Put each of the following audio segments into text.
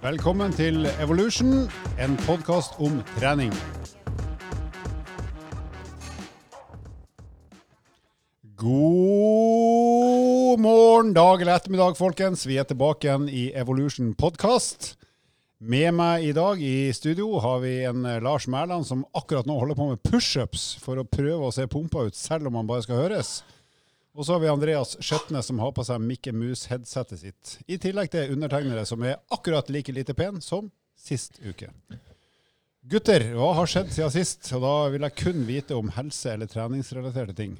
Velkommen til Evolution, en podkast om trening. God morgen, dag eller ettermiddag, folkens. Vi er tilbake igjen i Evolution podkast. Med meg i dag i studio har vi en Lars Mæland som akkurat nå holder på med pushups for å prøve å se pumpa ut, selv om han bare skal høres. Og så har vi Andreas Skjetne som har på seg Mikke Mus-headsetet sitt. I tillegg til undertegnere som er akkurat like lite pen som sist uke. Gutter, hva har skjedd siden sist? Og da vil jeg kun vite om helse- eller treningsrelaterte ting.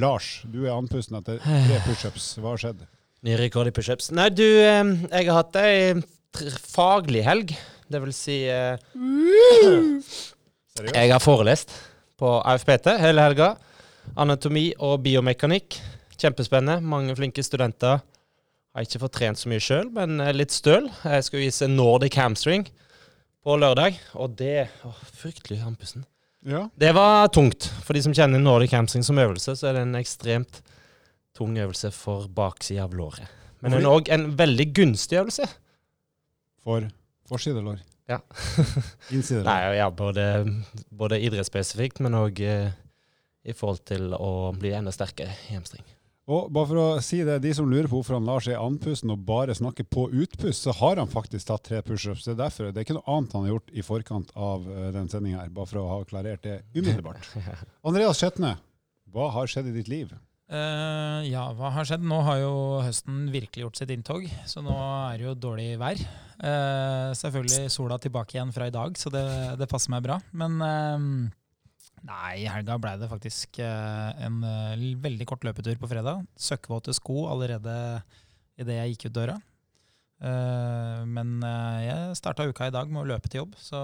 Lars, du er andpusten etter tre pushups. Hva har skjedd? Ny rekord i pushups. Nei, du, jeg har hatt ei faglig helg. Det vil si uh, Jeg har forelest på AFPT hele helga. Anatomi og biomekanikk. Kjempespennende. Mange flinke studenter. Har ikke fått trent så mye sjøl, men litt støl. Jeg skal vise Nordic hamstring på lørdag, og det å, Fryktelig andpusten. Ja. Det var tungt. For de som kjenner Nordic hamstring som øvelse, så er det en ekstremt tung øvelse for baksida av låret. Men den er òg en veldig gunstig øvelse. For forsidelår. Ja. Innsidelår. Nei, ja, både, både idrettsspesifikt, men òg eh, i forhold til å bli enda sterkere i hamstring. Og bare for å si det, de som lurer på hvorfor han lar seg andpusten og bare snakker på utpust, så har han faktisk tatt tre pushups. Det er derfor. Det er ikke noe annet han har gjort i forkant av denne den sendinga her, bare for å ha klarert det umiddelbart. Andreas Skjetne, hva har skjedd i ditt liv? Uh, ja, hva har skjedd? Nå har jo høsten virkelig gjort sitt inntog, så nå er det jo dårlig vær. Uh, selvfølgelig sola tilbake igjen fra i dag, så det, det passer meg bra. Men eh, nei, i helga ble det faktisk eh, en eh, veldig kort løpetur på fredag. Søkkvåte sko allerede idet jeg gikk ut døra. Eh, men jeg starta uka i dag med å løpe til jobb, så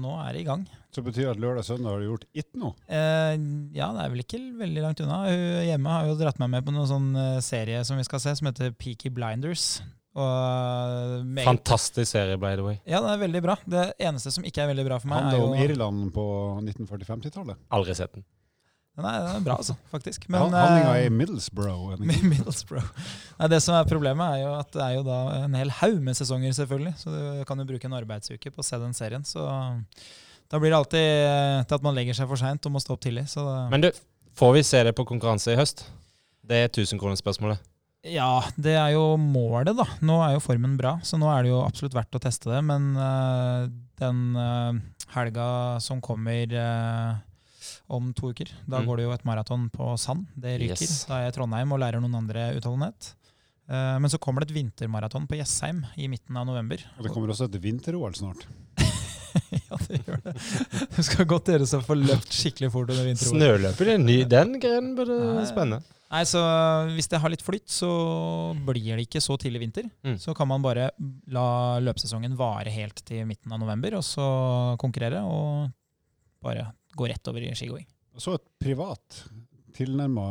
nå er det i gang. Så betyr det at lørdag og søndag har du gjort it? Eh, ja, det er vel ikke veldig langt unna. Hun hjemme har jo dratt meg med på noen sånn serie som vi skal se, som heter Peaky Blinders. Og eh, meget, Fantastisk serie, by the way. ja, den er veldig bra. Det eneste som ikke er veldig bra for meg, Handler er om jo Irland på 1940-50-tallet. Aldri sett den. Nei, den er bra, altså, faktisk. Men, Men Handlinga eh, i Middlesbrough. Middlesbrough. Nei, det som er problemet, er jo at det er jo da en hel haug med sesonger, selvfølgelig. Så du kan jo bruke en arbeidsuke på å se den serien. Så da blir det alltid eh, til at man legger seg for seint og må stå opp tidlig. Men du, får vi se det på konkurranse i høst? Det er tusenkronersspørsmålet. Ja, det er jo målet, da. Nå er jo formen bra, så nå er det jo absolutt verdt å teste det. Men uh, den uh, helga som kommer uh, om to uker, da Mm. går det jo et maraton på sand. Det ryker. Yes. Da er jeg i Trondheim og lærer noen andre utholdenhet. Eh, men så kommer det et vintermaraton på Jessheim i midten av november. Og det kommer også et vinter-OL snart. ja, det gjør det. Det skal godt gjøres å få løpt skikkelig fort under vinter-OL. Snøløper, det er ny. Den grenen burde være spennende. Nei, så Hvis det har litt flytt, så blir det ikke så tidlig vinter. Mm. Så kan man bare la løpesesongen vare helt til midten av november, og så konkurrere og bare gå rett over i skigåing. Og så et privat, tilnærma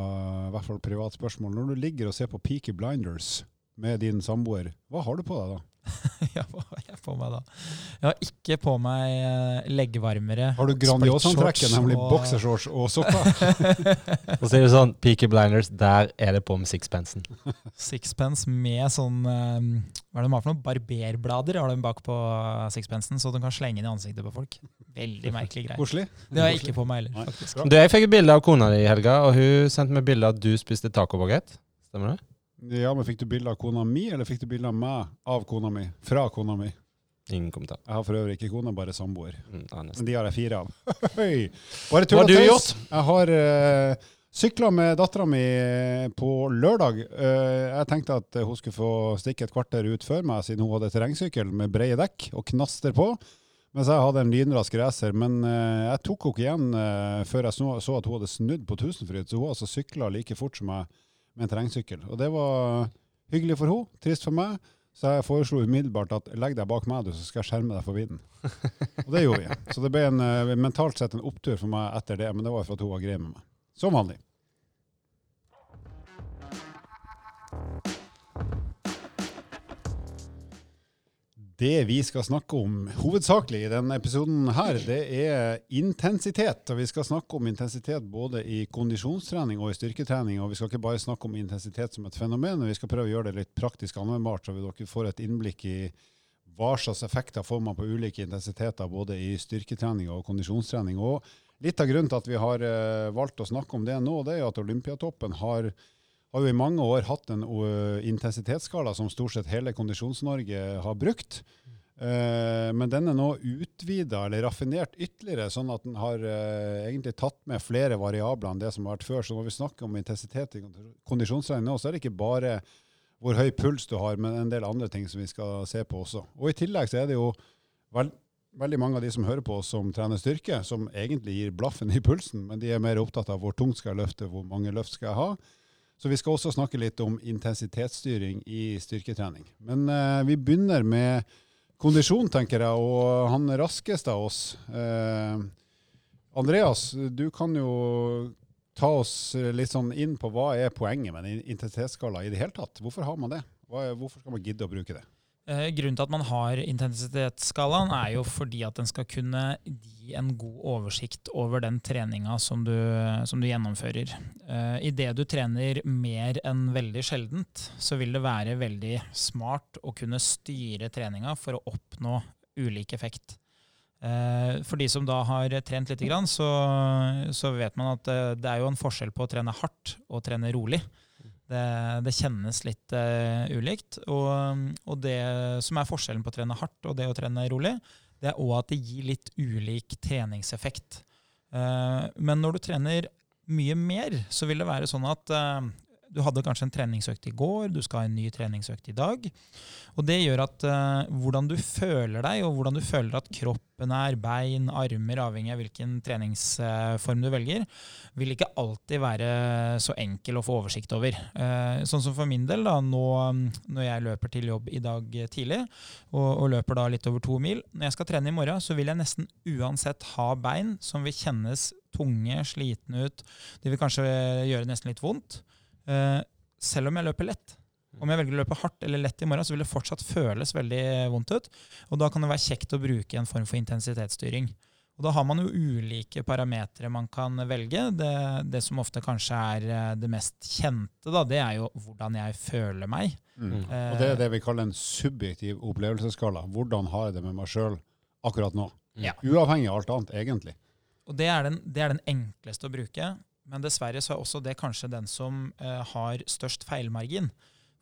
i hvert fall privat spørsmål. Når du ligger og ser på Peaky Blinders med din samboer, hva har du på deg da? ja, hva har jeg på meg da? Jeg har ikke på meg leggevarmere. leggvarmere. Har du Grandiosa-antrekket, splitshorts nemlig og- boksershorts og sokker? Og så er det sånn, Peaky Blinders, der er det på med sixpensen. Sixpence med sånn eh, Hva er det de har for noe? Barberblader har de bak på eh, sixpensen, så de kan slenge inn i ansiktet på folk. Veldig merkelig greie. Koselig. Det har jeg ikke på meg heller, faktisk. Du, Jeg fikk et bilde av kona di i helga, og hun sendte meg bilde av at du spiste tacobagett. Stemmer det? Ja, men Fikk du bilde av kona mi, eller fikk du bilde av meg av kona mi? Fra kona mi. Ingen kommentar. Jeg har for øvrig ikke kone, bare samboer. Mm. Men de har jeg fire av. Bare tull og tøys. Jeg har uh, sykla med dattera mi på lørdag. Uh, jeg tenkte at hun skulle få stikke et kvarter ut før meg, siden hun hadde terrengsykkel med brede dekk og knaster på. Mens jeg hadde en lynrask racer. Men uh, jeg tok henne ikke igjen uh, før jeg så, så at hun hadde snudd på Tusenfryd. Så hun altså sykla like fort som meg med en terrengsykkel. Og det var hyggelig for henne, trist for meg. Så jeg foreslo umiddelbart at legg deg bak meg, du, så skal jeg skjerme deg for vinden. Og det gjorde vi. Så det ble en, eh, mentalt sett en opptur for meg etter det, men det var for at hun var grei med meg. Som vanlig. Det vi skal snakke om hovedsakelig i denne episoden her, det er intensitet. Og vi skal snakke om intensitet både i kondisjonstrening og i styrketrening. Og vi skal ikke bare snakke om intensitet som et fenomen, men vi skal prøve å gjøre det litt praktisk anvendbart, så dere får et innblikk i hva slags effekter får man på ulike intensiteter, både i styrketrening og kondisjonstrening. Og litt av grunnen til at vi har uh, valgt å snakke om det nå, det er at Olympiatoppen har, har jo i mange år hatt en intensitetsskala som stort sett hele Kondisjons-Norge har brukt. Uh, men den er nå utvida eller raffinert ytterligere, sånn at den har egentlig tatt med flere variabler enn det som har vært før. Så når vi snakker om intensitet i kondisjonstrening nå, så er det ikke bare hvor høy puls du har, men en del andre ting som vi skal se på også. Og I tillegg så er det jo vel, veldig mange av de som hører på oss som trener styrke, som egentlig gir blaffen i pulsen, men de er mer opptatt av hvor tungt skal jeg løfte, hvor mange løft skal jeg ha. Så vi skal også snakke litt om intensitetsstyring i styrketrening. Men eh, vi begynner med kondisjon, tenker jeg, og han raskeste av oss. Eh, Andreas, du kan jo ta oss litt sånn inn på hva er poenget med en intensitetsskala i det hele tatt? Hvorfor har man det? hvorfor skal man gidde å bruke det? Eh, grunnen til at man har intensitetsskalaen, er jo fordi at den skal kunne gi en god oversikt over den treninga som som du gjennomfører. Uh, Idet du trener mer enn veldig sjeldent, så vil det være veldig smart å kunne styre treninga for å oppnå ulik effekt. Uh, for de som da har trent litt, så, så vet man at eh, det er jo en forskjell på å trene hardt og trene rolig. Det, det kjennes litt uh, ulikt. Og, og, det som er forskjellen på å trene hardt og det å trene rolig, det er òg at det gir litt ulik treningseffekt. Uh, men når du trener mye mer, så vil det være sånn at uh, du hadde kanskje en treningsøkt i går, du skal ha en ny treningsøkt i dag. Og det gjør at uh, hvordan du føler deg, og hvordan du føler at kroppen er, bein, armer, avhengig av hvilken treningsform du velger, vil ikke alltid være så enkel å få oversikt over. Uh, sånn som for min del, da, nå når jeg løper til jobb i dag tidlig, og, og, løper da litt over to mil Når jeg skal trene i morgen, så vil jeg nesten uansett ha bein som vil kjennes tunge, slitne ut. De vil kanskje gjøre nesten litt vondt. Uh, selv om jeg løper lett. Om jeg velger å løpe hardt eller lett i morgen, så vil det fortsatt føles veldig vondt ut. Og da kan det være kjekt å bruke en form for intensitetsstyring. Og da har man jo ulike parametere man kan velge. Det, det, som ofte kanskje er eh, det mest kjente, da, det er jo hvordan jeg føler meg. Mm. Uh, og det er det vi kaller en subjektiv opplevelsesskala. Hvordan har jeg det med meg sjøl akkurat nå? Ja. Uavhengig av alt annet, egentlig. Og det er, den, det er den enkleste å bruke. Men dessverre så er også det kanskje den som eh, har størst feilmargin.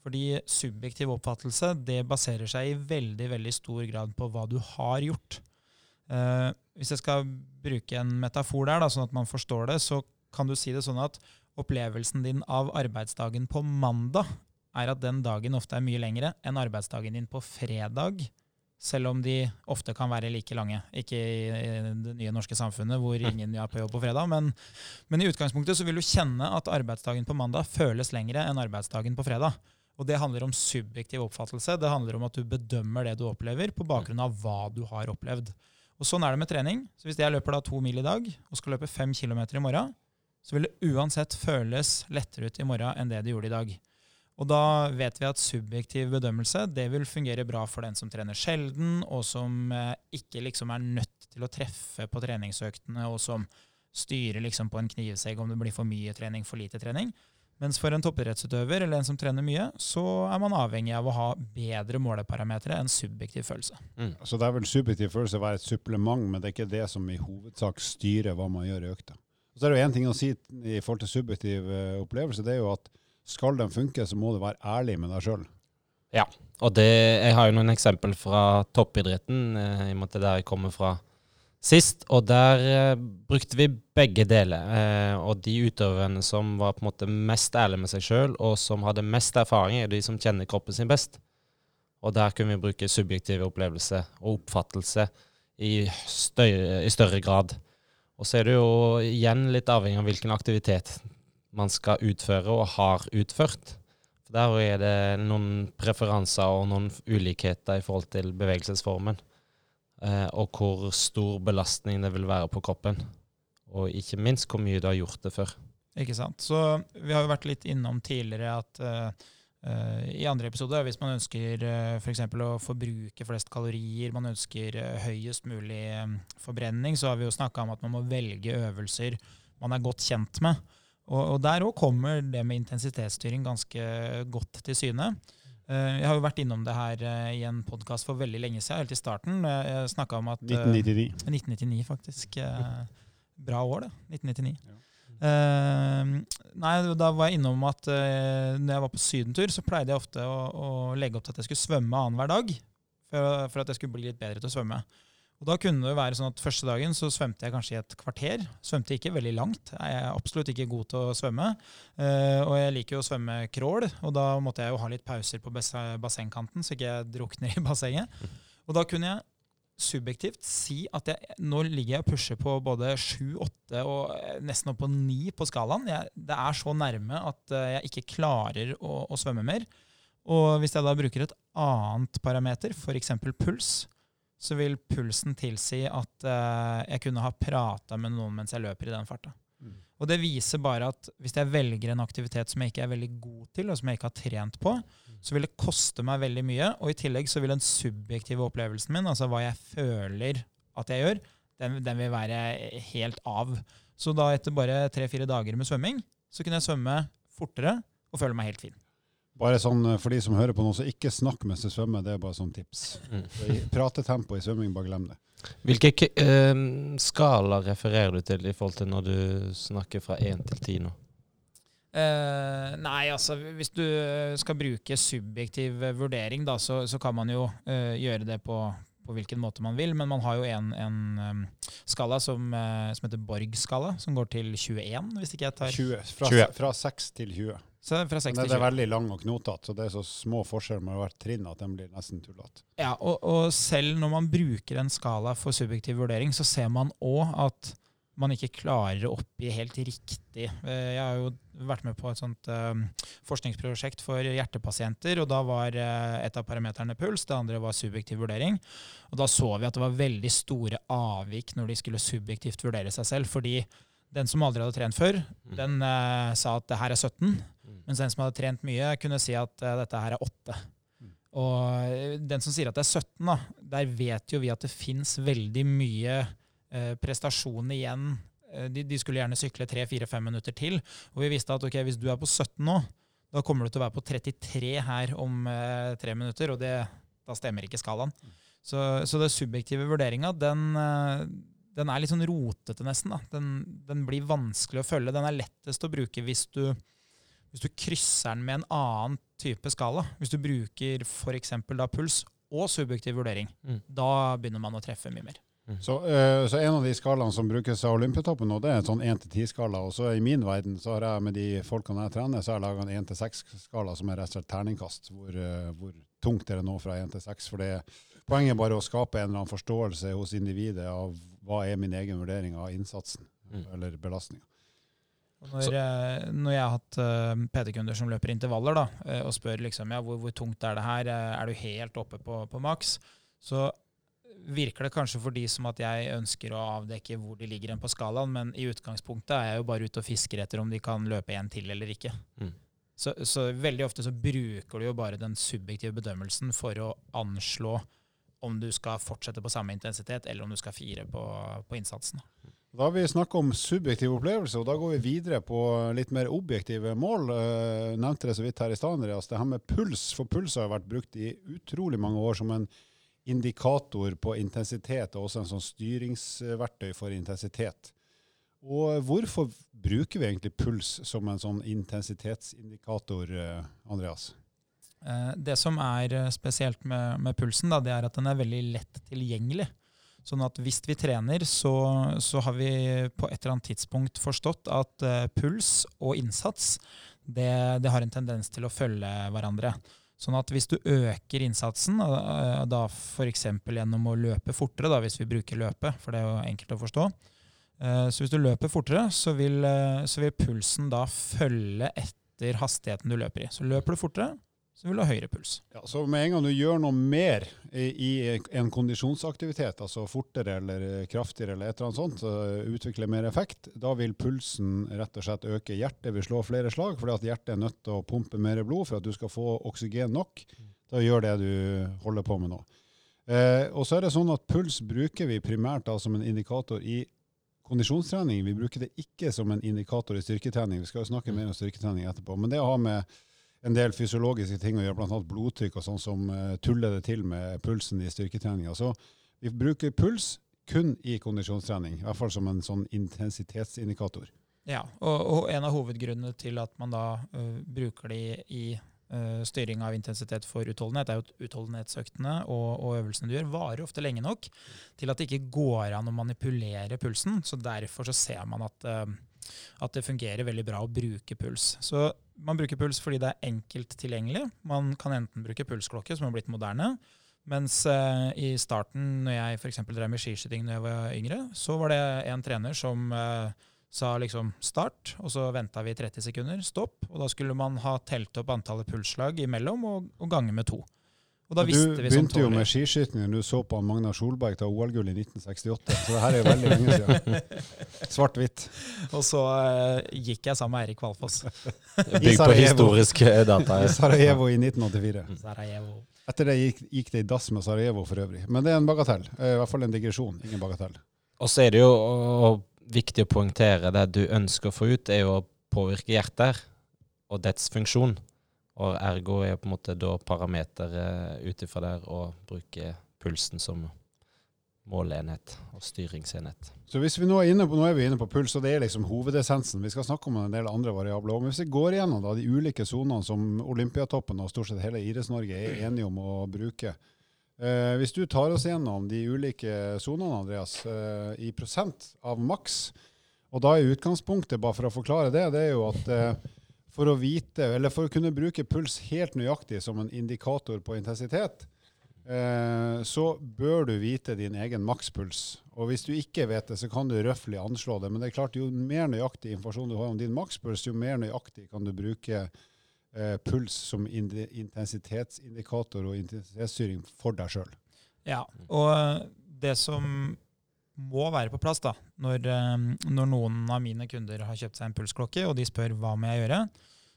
Fordi subjektiv oppfattelse det baserer seg i veldig veldig stor grad på hva du har gjort. Eh, hvis jeg skal bruke en metafor der, da, sånn at man forstår det, så kan du si det sånn at opplevelsen din av arbeidsdagen på mandag er at den dagen ofte er mye lengre enn arbeidsdagen din på fredag selv om de ofte kan være like lange. Ikke i det nye norske samfunnet hvor ingen er på jobb på fredag, men, men, i utgangspunktet så vil du kjenne at arbeidsdagen på mandag føles lengre enn arbeidsdagen på fredag. Og det handler om subjektiv oppfattelse. Det handler om at du bedømmer det du opplever på bakgrunn av hva du har opplevd. Og Sånn er det med trening. Så Hvis jeg løper da to mil i dag og skal løpe fem kilometer i morgen, så vil det uansett føles lettere ut i morgen enn det det gjorde i dag. Og da vet vi at subjektiv bedømmelse det vil fungere bra for den som trener sjelden, og som eh, ikke liksom er nødt til å treffe på treningsøktene, og som styrer liksom på en knivsegg om det blir for mye trening, for lite trening. Mens for en toppidrettsutøver eller en som trener mye, så er man avhengig av å ha bedre måleparametere enn subjektiv følelse. Mm. Så det er vel subjektiv følelse være et supplement, men det er ikke det som i hovedsak styrer hva man gjør i økta. Så er det jo én ting å si i forhold til subjektiv uh, opplevelse, det er jo at skal den funke, så må du være ærlig med deg sjøl. Ja, og det, jeg har jo noen eksempel fra toppidretten, eh, i og med at der jeg kommer fra sist. Og der eh, brukte vi begge deler. Eh, og de utøverne som var på en måte mest ærlige med seg sjøl, og som hadde mest erfaring, er de som kjenner kroppen sin best. Og der kunne vi bruke subjektive opplevelser og oppfattelse i, større, i større grad. Og så er det jo igjen litt avhengig av hvilken aktivitet man skal utføre og har utført. For Der er det noen preferanser og noen ulikheter i forhold til bevegelsesformen. Eh, og hvor stor belastning det vil være på kroppen. Og ikke minst hvor mye du har gjort det før. Ikke sant. Så vi har jo vært litt innom tidligere at uh, i andre episoder, hvis man ønsker uh, f.eks. å forbruke flest kalorier, man ønsker uh, høyest mulig um, forbrenning, så har vi jo snakka om at man må velge øvelser man er godt kjent med. Og, og der òg kommer det med intensitetsstyring ganske godt til syne. Eh, Jeg har jo vært innom det her eh, i en podkast for veldig lenge siden, helt i starten. Eh, Jeg snakka om at eh, 1999. 1999, faktisk. Bra år, det. 1999. Ja. Nei, da var jeg innom at uh, når jeg var på sydentur, så pleide jeg ofte å, å legge opp til at jeg skulle svømme annenhver dag. For, for at jeg skulle bli litt bedre til å svømme. Og da kunne det være sånn at Første dagen så svømte jeg kanskje i et kvarter. Svømte ikke veldig langt. Jeg er absolutt ikke god til å svømme. Eh, og jeg liker jo å svømme crawl, og da måtte jeg jo ha litt pauser på bas- bassengkanten, så ikke jeg drukner i bassenget. Og da kunne jeg subjektivt si at jeg, nå ligger jeg og pusher på både 7, 8 og eh, nesten opp på 9 på skalaen. Jeg, det er så nærme at eh, jeg ikke klarer å, å svømme mer. Og hvis jeg da bruker et annet parameter, f.eks. puls, så vil pulsen tilsi at uh, jeg kunne ha prata med noen mens jeg løper i den farta. Mm. Og det viser bare at hvis jeg velger en aktivitet som jeg ikke er veldig god til, og som jeg ikke har trent på, så vil det koste meg veldig mye. Og i tillegg så vil den subjektive opplevelsen min, altså hva jeg føler at jeg gjør, den, den vil være helt av. Så da etter bare tre-fire dager med svømming, så kunne jeg svømme fortere og føle meg helt fin. Bare sånn eh, for de som hører på nå, så ikke snakk mens du svømmer. Det er bare sånn tips. Mm. I Pratetempo i svømming, bare glem det. Hvilke eh, skala refererer du til i forhold til når du snakker fra 1 til 10 nå? Uh, nei, altså hvis du skal bruke subjektiv eh, vurdering, da, så, så kan man jo uh, gjøre det på, på hvilken måte man vil. Men man har jo en, en skala som, som heter Borg-skala, som går til 21, hvis ikke jeg tar 20, fra, 20. fra 6 til 20. Så fra 6 Men det er veldig lang og knotete, så det er så små forskjeller med hvert trinn at den blir nesten tullete. Ja, og, og selv når man bruker en skala for subjektiv vurdering, så ser man òg at man ikke klarer å oppgi helt riktig. Eh, Jeg har jo vært med på et sånt eh, forskningsprosjekt for hjertepasienter, og da var eh, et av parameterne puls, det andre var subjektiv vurdering. Og da så vi at det var veldig store avvik når de skulle subjektivt vurdere seg selv, fordi den som aldri hadde trent før, Mm. den sa at det her er 17, Mm. Mens den som hadde trent mye, kunne si at uh, dette her er 8. Mm. Og eh, den som sier at det er 17, da, der vet jo vi at det fins veldig mye eh, prestasjon igjen. Eh, de, de skulle gjerne sykle 3-4-5 minutter til. Og vi visste at ok, hvis du er på 17 nå, da kommer du til å være på 33 her om eh, tre minutter, og det, da stemmer ikke skalaen. Så, så det subjektive vurderinga, den, den er litt sånn rotete, nesten. da. Den, den blir vanskelig å følge. Den er lettest å bruke hvis du, hvis du krysser den med en annen type skala. Hvis du bruker f.eks. da puls og subjektiv vurdering. Mm. Da begynner man å treffe mye mer. Så, uh, så en av de skalaene som brukes av Olympiatoppen nå, det er en sånn 1-10-skala. Og så i min verden så har jeg med de folkene jeg trener, så har jeg laga en 1-6-skala som er rett og slett terningkast. Hvor, uh, hvor tungt er det nå fra 1 til 6? For det poenget er bare å skape en eller annen forståelse hos individet av hva er min egen vurdering av innsatsen Mm. eller belastninga. Når, eh, når jeg har hatt eh, PT-kunder som løper intervaller da, eh, og spør liksom, ja, hvor, hvor tungt er det her, er du helt oppe på, på maks, så virker det kanskje for de som at jeg ønsker å avdekke hvor de ligger på skalaen, men i utgangspunktet er jeg jo bare ute og fisker etter om de kan løpe en til eller ikke. Mm. Så, så veldig ofte så bruker du jo bare den subjektive bedømmelsen for å anslå om du skal fortsette på samme intensitet, eller om du skal fire på, på innsatsen. Da har vi snakka om subjektiv opplevelse, og da går vi videre på litt mer objektive mål. Eh, nevnte det så vidt her i stad, Andreas. Det her med puls, for puls har vært brukt i utrolig mange år som en indikator på intensitet, og også en sånn styringsverktøy for intensitet. Og hvorfor bruker vi egentlig puls som en sånn intensitetsindikator, eh, Andreas? Eh, Det som er spesielt med, med pulsen, da, det er at den er veldig lett tilgjengelig. Sånn at hvis vi trener, så, så har vi på et eller annet tidspunkt forstått at uh, puls og innsats det, det har en tendens til å følge hverandre. Sånn at hvis du øker innsatsen, uh, da f.eks. gjennom å løpe fortere, da, hvis vi bruker løpet, for det er jo enkelt å forstå, uh, så hvis du løper fortere, så vil, så vil pulsen da følge etter hastigheten du løper i. Så løper du fortere, så vil du ha høyere puls. Ja, så med en gang du gjør noe mer i, en kondisjonsaktivitet, altså fortere eller kraftigere eller et eller annet sånt, utvikle mer effekt, da vil pulsen rett og slett øke. Hjertet vil slå flere slag, fordi at hjertet er nødt til å pumpe mer blod for at du skal få oksygen nok. Da gjør det du holder på med nå. Eh, og så er det sånn at puls bruker vi primært da som en indikator i kondisjonstrening. Vi bruker det ikke som en indikator i styrketrening. Vi skal jo snakke mer om styrketrening etterpå. Men det å ha med en del fysiologiske ting å gjøre, bl.a. blodtrykk og sånn som uh, tuller det til med pulsen i styrketreninga. Så vi bruker puls kun i kondisjonstrening, i hvert fall som en sånn intensitetsindikator. Ja, og, og en av hovedgrunnene til at man da uh, bruker de i uh, styring av intensitet for utholdenhet, er jo at utholdenhetsøktene og, og, øvelsene du gjør, varer ofte lenge nok til at det ikke går an å manipulere pulsen. Så derfor så ser man at, uh, at det fungerer veldig bra å bruke puls. Så man bruker puls fordi det er enkelt tilgjengelig. Man kan enten bruke pulsklokke, som har blitt moderne. Mens eh, i starten, når jeg f.eks. drev med skiskyting da jeg var yngre, så var det en trener som eh, sa liksom start, og så venta vi 30 sekunder, stopp. Og da skulle man ha telt opp antallet pulsslag imellom og, og gange med to. Og da du visste vi begynte jo med skiskyting du så på Magnar Solberg ta OL-gull i 1968, så det her er jo veldig lenge siden. Svart-hvitt. Og så uh, gikk jeg sammen med Eirik Valfoss. Bygd på historiske data. I Sarajevo i 1984. Sarajevo. Etter det gikk, gikk, det i dass med Sarajevo for øvrig. Men det er en bagatell. I hvert fall en digresjon, ingen bagatell. Og så er det jo viktig å poengtere det du ønsker å få ut, er jo å påvirke hjertet og dets funksjon. Og ergo er på en måte da parameteret ut ifra der å bruke pulsen som måleenhet og styringsenhet. Så hvis vi Nå er inne på, nå er vi inne på puls, og det er liksom hovedessensen. Vi skal snakke om en del andre variabler. Men hvis vi går igjennom da, de ulike sonene som Olympiatoppen og stort sett hele Idretts-Norge er enige om å bruke, Eh, hvis du tar oss gjennom de ulike sonene, Andreas, eh, i prosent av maks, og da er utgangspunktet, bare for å forklare det, det er jo at eh, for å vite, eller for å kunne bruke puls helt nøyaktig som en indikator på intensitet, eh, så bør du vite din egen makspuls. Og hvis du ikke vet det, så kan du røftlig anslå det. Men det er klart, jo mer nøyaktig informasjon du har om din makspuls, jo mer nøyaktig kan du bruke eh, puls som intensitetsindikator og intensitetsstyring for deg sjøl. Ja, og eh, det som må være på plass da, når, eh, når, noen av mine kunder har kjøpt seg en pulsklokke, og de spør hva må jeg gjøre,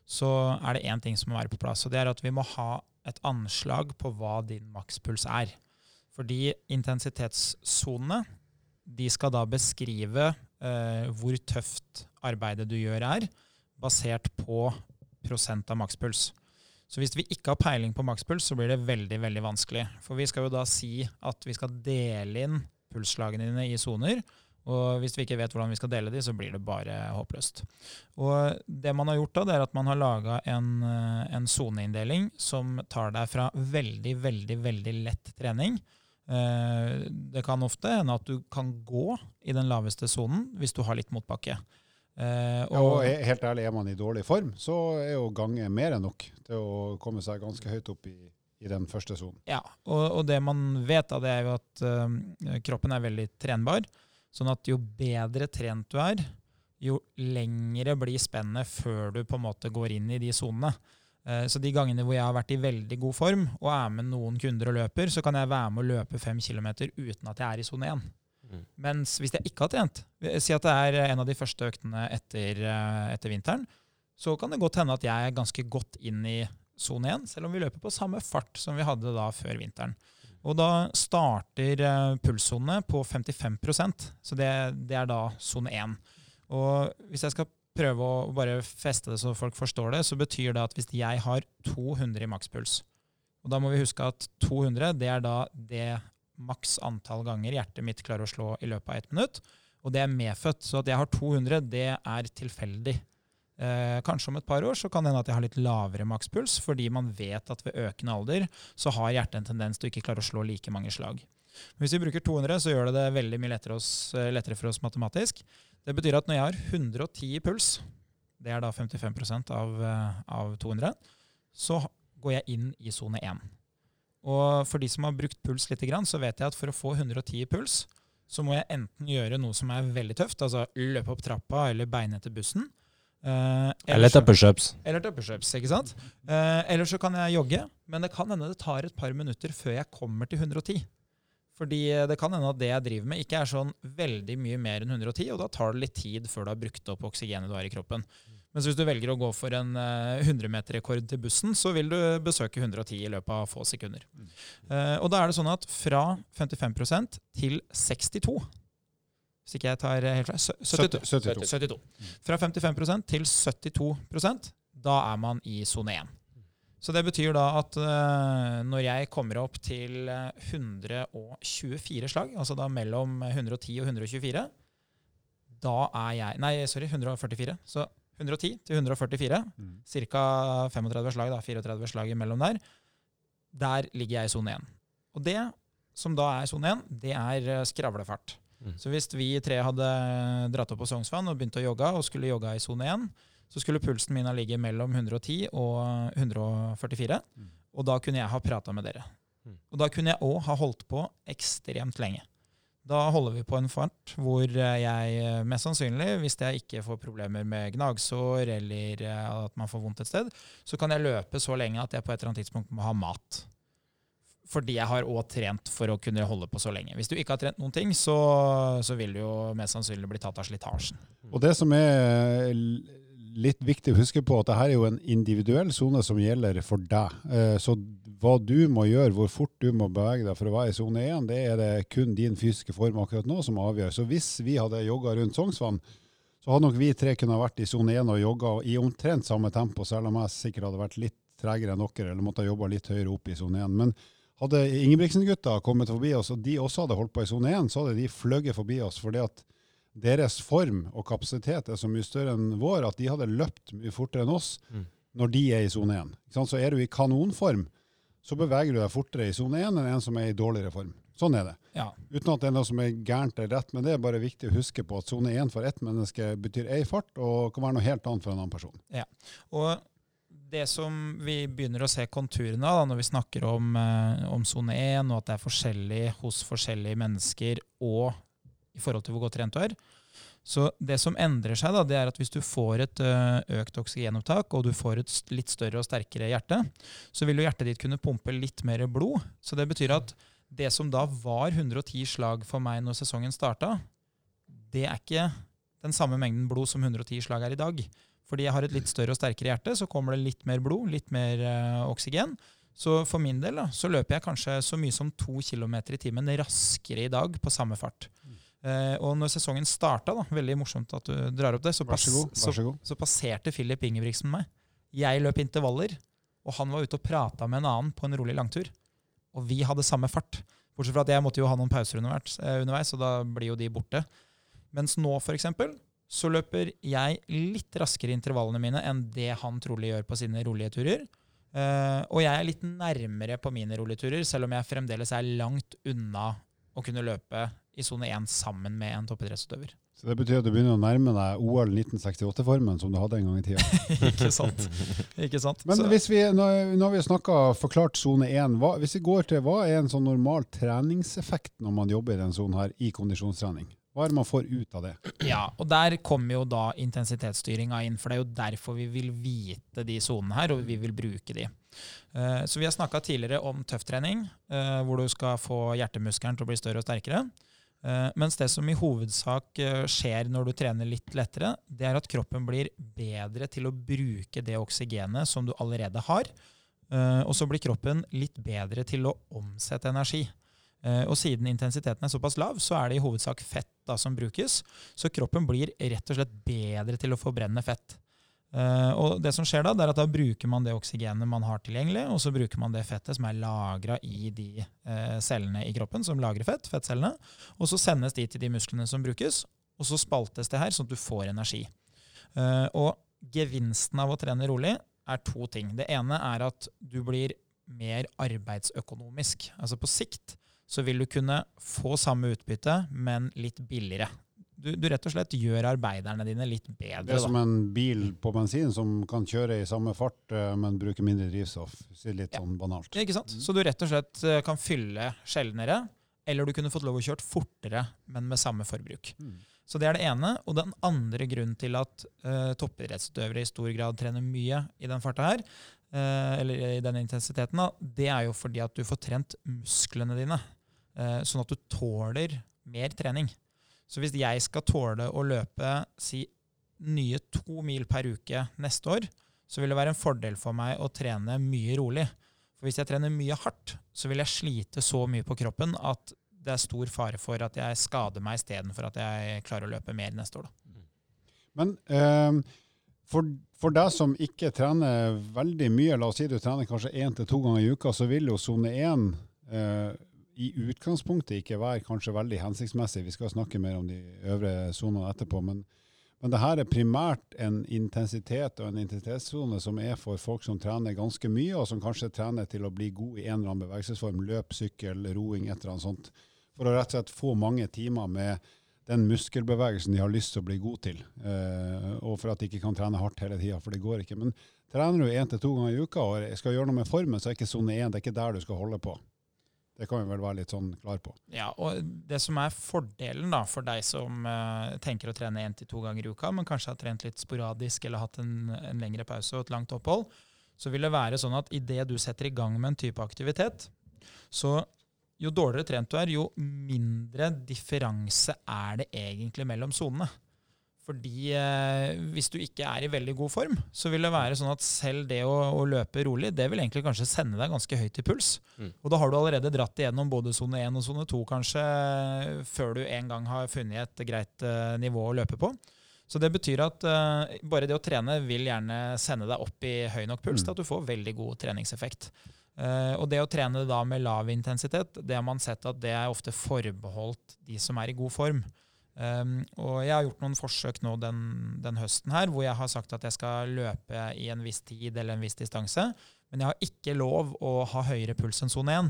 så er det én ting som må være på plass. og Det er at vi må ha et anslag på hva din makspuls er. Fordi intensitetssonene de skal da beskrive eh, hvor tøft arbeidet du gjør er, basert på prosent av makspuls. Så hvis vi ikke har peiling på makspuls, så blir det veldig veldig vanskelig. For vi skal jo da si at vi skal dele inn pulsslagene dine i soner. Og hvis vi ikke vet hvordan vi skal dele de, så blir det bare håpløst. Og det man har gjort da, det er at man har laga en soneinndeling som tar deg fra veldig, veldig, veldig lett trening. Eh, det kan ofte hende at du kan gå i den laveste sonen hvis du har litt motbakke. Uh, og, ja, og helt ærlig, er man i dårlig form, så er jo gange mer enn nok til å komme seg ganske høyt opp i, i den første sonen. Ja, og, og, det man vet, da, det er jo at uh, kroppen er veldig trenbar. Sånn at jo bedre trent du er, jo lengre blir spennet før du på en måte går inn i de sonene. Uh, så de gangene hvor jeg har vært i veldig god form og er med noen kunder og løper, så kan jeg være med å løpe fem kilometer uten at jeg er i sone én. Mm. Mens hvis jeg ikke har trent, si at det er en av de første øktene etter, eh, etter vinteren, så kan det godt hende at jeg er ganske godt inn i sone 1, selv om vi løper på samme fart som vi hadde da før vinteren. Og da starter pulssonene på 55% så det, det er da sone 1. Og hvis jeg skal prøve å bare feste det så folk forstår det, så betyr det at hvis jeg har 200 i makspuls, og da må vi huske at 200 det er da det maks antall ganger hjertet mitt klarer å slå i løpet av ett minutt. Og det er medfødt. Så at jeg har 200, det er tilfeldig. Eh, kanskje om et par år så kan det hende at jeg har litt lavere makspuls, fordi man vet at ved økende alder så har hjertet en tendens til å ikke klare å slå like mange slag. Men hvis vi bruker 200, så gjør det det veldig mye lettere, oss, eh, lettere for oss matematisk. Det betyr at når jeg har 110 i puls, det er da 55 av, eh, av 200, så går jeg inn i sone 1. Og for de som har brukt puls litt, så vet jeg at for å få 110 i puls, så må jeg enten gjøre noe som er veldig tøft, altså løpe opp trappa eller beine etter bussen. Eh, eller ta pushups. Eller ta pushups, ikke sant. Eh, eller så kan jeg jogge, men det kan hende det tar et par minutter før jeg kommer til 110. Fordi det kan hende at det jeg driver med, ikke er sånn veldig mye mer enn 110, og da tar det litt tid før du har brukt opp oksygenet du har i kroppen. Mens hvis du velger å gå for en 100-meterrekord eh, til bussen, så vil du besøke 110 i løpet av få sekunder. Mm. Uh, og da er det sånn at fra 55% til 62 Hvis ikke jeg tar helt fra 72. 72. 72. Fra 55% til 72% da er man i sone 1. Så det betyr da at uh, når jeg kommer opp til 124 slag, altså da mellom 110 og 124, da er jeg Nei, sorry, 144. Så 110 til 144, mm. ca. 35 slag, da, 34 slag imellom der. Der ligger jeg i sone 1. Og det som da er sone 1, det er eh, skravlefart. Mm. Så hvis vi tre hadde dratt opp på Sognsvann og begynt å jogge og skulle jogge i sone 1, så skulle pulsen min ha ligget mellom 110 og 144. Mm. Og da kunne jeg ha prata med dere. Mm. Og da kunne jeg òg ha holdt på ekstremt lenge. Da holder vi på en fart hvor jeg mest sannsynlig, hvis jeg ikke får problemer med gnagsår eller at man får vondt et sted, så kan jeg løpe så lenge at jeg på et eller annet tidspunkt må ha mat. Fordi jeg har òg trent for å kunne holde på så lenge. Hvis du ikke har trent noen ting, så, så vil du jo mest sannsynlig bli tatt av slitasjen. Og det som er litt viktig å huske på at det her er jo en individuell sone som gjelder for deg. Eh, så hva du må gjøre, hvor fort du må bevege deg for å være i sone 1, det er det kun din fysiske form akkurat nå som avgjør. Så hvis vi hadde jogga rundt Sognsvann, så hadde nok vi tre kunnet vært i sone 1 og jogga i omtrent samme tempo, selv om jeg sikkert hadde vært litt tregere enn dere eller måtte jobba litt høyere opp i sone 1. Men hadde Ingebrigtsen-gutta kommet forbi oss, og de også hadde holdt på i sone 1, så hadde de fløyet forbi oss. fordi at deres form og kapasitet er så mye større enn vår at de hadde løpt mye fortere enn oss mm. når de er i sone 1. Så er du i kanonform, så beveger du deg fortere i sone 1 enn en som er i dårligere form. Sånn er det. Ja. Uten at det er noe som er gærent eller rett, men det er bare viktig å huske på at sone 1 for ett menneske betyr én fart, og kan være noe helt annet for en annen person. Ja, og det som vi begynner å se konturene av når vi snakker om, eh, om sone 1, og at det er forskjellig hos forskjellige mennesker og i forhold til hvor godt trent du er. Så det som endrer seg, da, det er at hvis du får et økt oksygenopptak, og du får et litt større og sterkere hjerte, så vil jo hjertet ditt kunne pumpe litt mer blod. Så det betyr at det som da var 110 slag for meg når sesongen starta, det er ikke den samme mengden blod som 110 slag er i dag. Fordi jeg har et litt større og sterkere hjerte, så kommer det litt mer blod, litt mer uh, oksygen. Så for min del da, så løper jeg kanskje så mye som to km i timen raskere i dag på samme fart. Uh, og når sesongen starta, da, veldig morsomt at du drar opp det, så, pass, så, så, så passerte Filip Ingebrigtsen meg. Jeg løp intervaller, og han var ute og prata med en annen på en rolig langtur. Og vi hadde samme fart. Bortsett fra at jeg måtte jo ha noen pauser uh, underveis og da blir jo de borte. Mens nå, for eksempel, så løper jeg litt raskere intervallene mine enn det han trolig gjør på sine rolige turer. Uh, og jeg er litt nærmere på mine rolige turer, selv om jeg fremdeles er langt unna å kunne løpe i sone 1 sammen med en toppidrettsutøver. Så det betyr at du begynner å nærme deg OL 1968-formen som du hadde en gang i tida? Ikke sant. Ikke sant. Men hvis vi, nå, har vi snakka forklart sone 1. Hva, hvis vi går til hva er en sånn normal treningseffekt når man jobber i den sonen her i kondisjonstrening? Hva er det man får ut av det? Ja, og Der kommer jo da intensitetsstyringa inn. For det er jo derfor vi vil vite de sonene her, og vi vil bruke de. Uh, så Vi har snakka tidligere om tøfftrening, uh, hvor du skal få hjertemuskelen til å bli større og sterkere. Uh, mens det som i hovedsak skjer når du trener litt lettere, det er at kroppen blir bedre til å bruke det oksygenet som du allerede har. Og så blir kroppen litt bedre til å omsette energi. Og siden intensiteten er såpass lav, så er det i hovedsak fett da som brukes. Så kroppen blir rett og slett bedre til å forbrenne fett. Uh, og det som skjer Da det er at da bruker man det oksygenet man har tilgjengelig, og så bruker man det fettet som er lagra i de uh, cellene i kroppen som lagrer fett, fettcellene, og så sendes de til de musklene som brukes, og så spaltes det her, sånn at du får energi. Og gevinsten av å trene rolig er to ting. Det ene er at du blir mer arbeidsøkonomisk. Altså på sikt så vil du kunne få samme utbytte, men litt billigere du, du, rett og slett gjør arbeiderne dine litt bedre. Det er som en bil på bensin som kan kjøre i samme fart, eh, men bruke mindre drivstoff. Litt ja. sånn banalt. Ikke sant? Så du rett og slett eh, kan fylle sjeldnere, eller du kunne fått lov å kjøre fortere, men med samme forbruk. Mm. Så det er det ene. Og den andre grunnen til at uh, toppidrettsutøvere i stor grad trener mye i den farta her, uh, eller i den intensiteten, da, det er jo fordi at du får trent musklene dine. Uh, sånn at du tåler mer trening. Så hvis jeg skal tåle å løpe si nye to mil per uke neste år, så vil det være en fordel for meg å trene mye rolig. For hvis jeg trener mye hardt, så vil jeg slite så mye på kroppen at det er stor fare for at jeg skader meg istedenfor at jeg klarer å løpe mer neste år. Da. Men eh, For, for deg som ikke trener veldig mye, la oss si du trener kanskje én til to ganger i uka, så vil jo sone én eh, i utgangspunktet ikke være kanskje veldig hensiktsmessig. Vi skal snakke mer om de øvre sonene etterpå. Men, men det her er primært en intensitet og en intensitetssone som er for folk som trener ganske mye, og som kanskje trener til å bli god i en eller annen bevegelsesform. Løp, sykkel, roing, et eller annet sånt. For å rett og slett få mange timer med den muskelbevegelsen de har lyst til å bli god til. Eh, og for at de ikke kan trene hardt hele tida, for det går ikke. Men trener du én til to ganger i uka og skal gjøre noe med formen, så er ikke sone én det er ikke der du skal holde på. Det kan vi vel være litt sånn klar på. Ja, og Det som er fordelen da, for deg som uh, tenker å trene én til to ganger i uka, men kanskje har trent litt sporadisk eller hatt en, en lengre pause og et langt opphold, så vil det være sånn at idet du setter i gang med en type aktivitet, så jo dårligere trent du er, jo mindre differanse er det egentlig mellom sonene. Fordi eh, hvis du ikke er i veldig god form, så vil det være sånn at selv det å, å løpe rolig, det vil egentlig kanskje sende deg ganske høyt i puls. Mm. Og da har du allerede dratt igjennom både sone 1 og sone 2 kanskje, før du en gang har funnet et greit eh, nivå å løpe på. Så det betyr at eh, bare det å trene vil gjerne sende deg opp i høy nok puls mm. til at du får veldig god treningseffekt. Uh, og det å trene da med lav intensitet, det har man sett at det er ofte forbeholdt de som er i god form. Um, og jeg har gjort noen forsøk nå den, den, høsten her, hvor jeg har sagt at jeg skal løpe i en viss tid eller en viss distanse. Men jeg har ikke lov å ha høyere puls enn sone 1.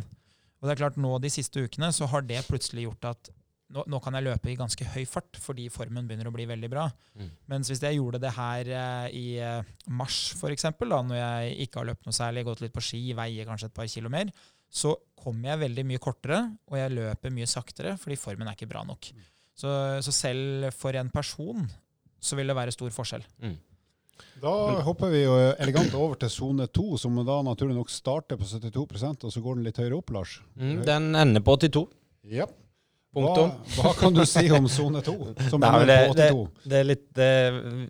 Og det er klart nå de siste ukene så har det plutselig gjort at nå, nå, kan jeg løpe i ganske høy fart fordi formen begynner å bli veldig bra. Mm. Mens hvis jeg gjorde det her eh, i for mars f.eks., når jeg ikke har løpt noe særlig, gått litt på ski, veier kanskje et par kilo mer, så kommer jeg veldig mye kortere, og jeg løper mye saktere fordi formen er ikke bra nok. Mm. Så, så, selv for en person så vil det være stor forskjell. Mm. Da hopper vi jo elegant over til sone to, som da naturlig nok starter på 72% og så går den litt høyere opp, Lars. Mm, den ender på 82. Ja. Hva, hva, kan du si om sone to, som Nei, ender på 82? Det, det, er litt, det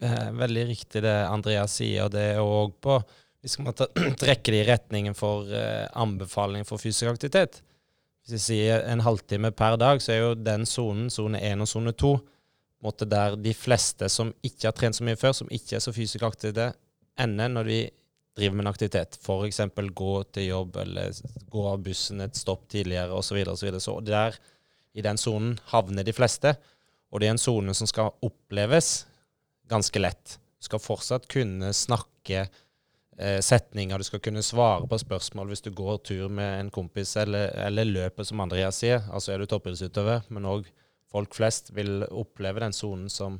er veldig riktig det Andreas sier, og det er òg på Vi skal trekke det i retningen for uh, anbefaling for fysisk aktivitet. Hvis jeg sier en halvtime per dag, så er jo den sonen, sone 1 og sone 2, der de fleste som ikke har trent så mye før, som ikke er så fysisk aktive, ender når de driver med en aktivitet. F.eks. gå til jobb eller gå av bussen et stopp tidligere osv. Og så, så der, i den sonen, havner de fleste. Og det er en sone som skal oppleves ganske lett. Du skal fortsatt kunne snakke setninger. Du skal kunne svare på spørsmål hvis du går tur med en kompis, eller, eller løper, som Andreas sier. Altså er du toppidrettsutøver, men òg folk flest vil oppleve den sonen som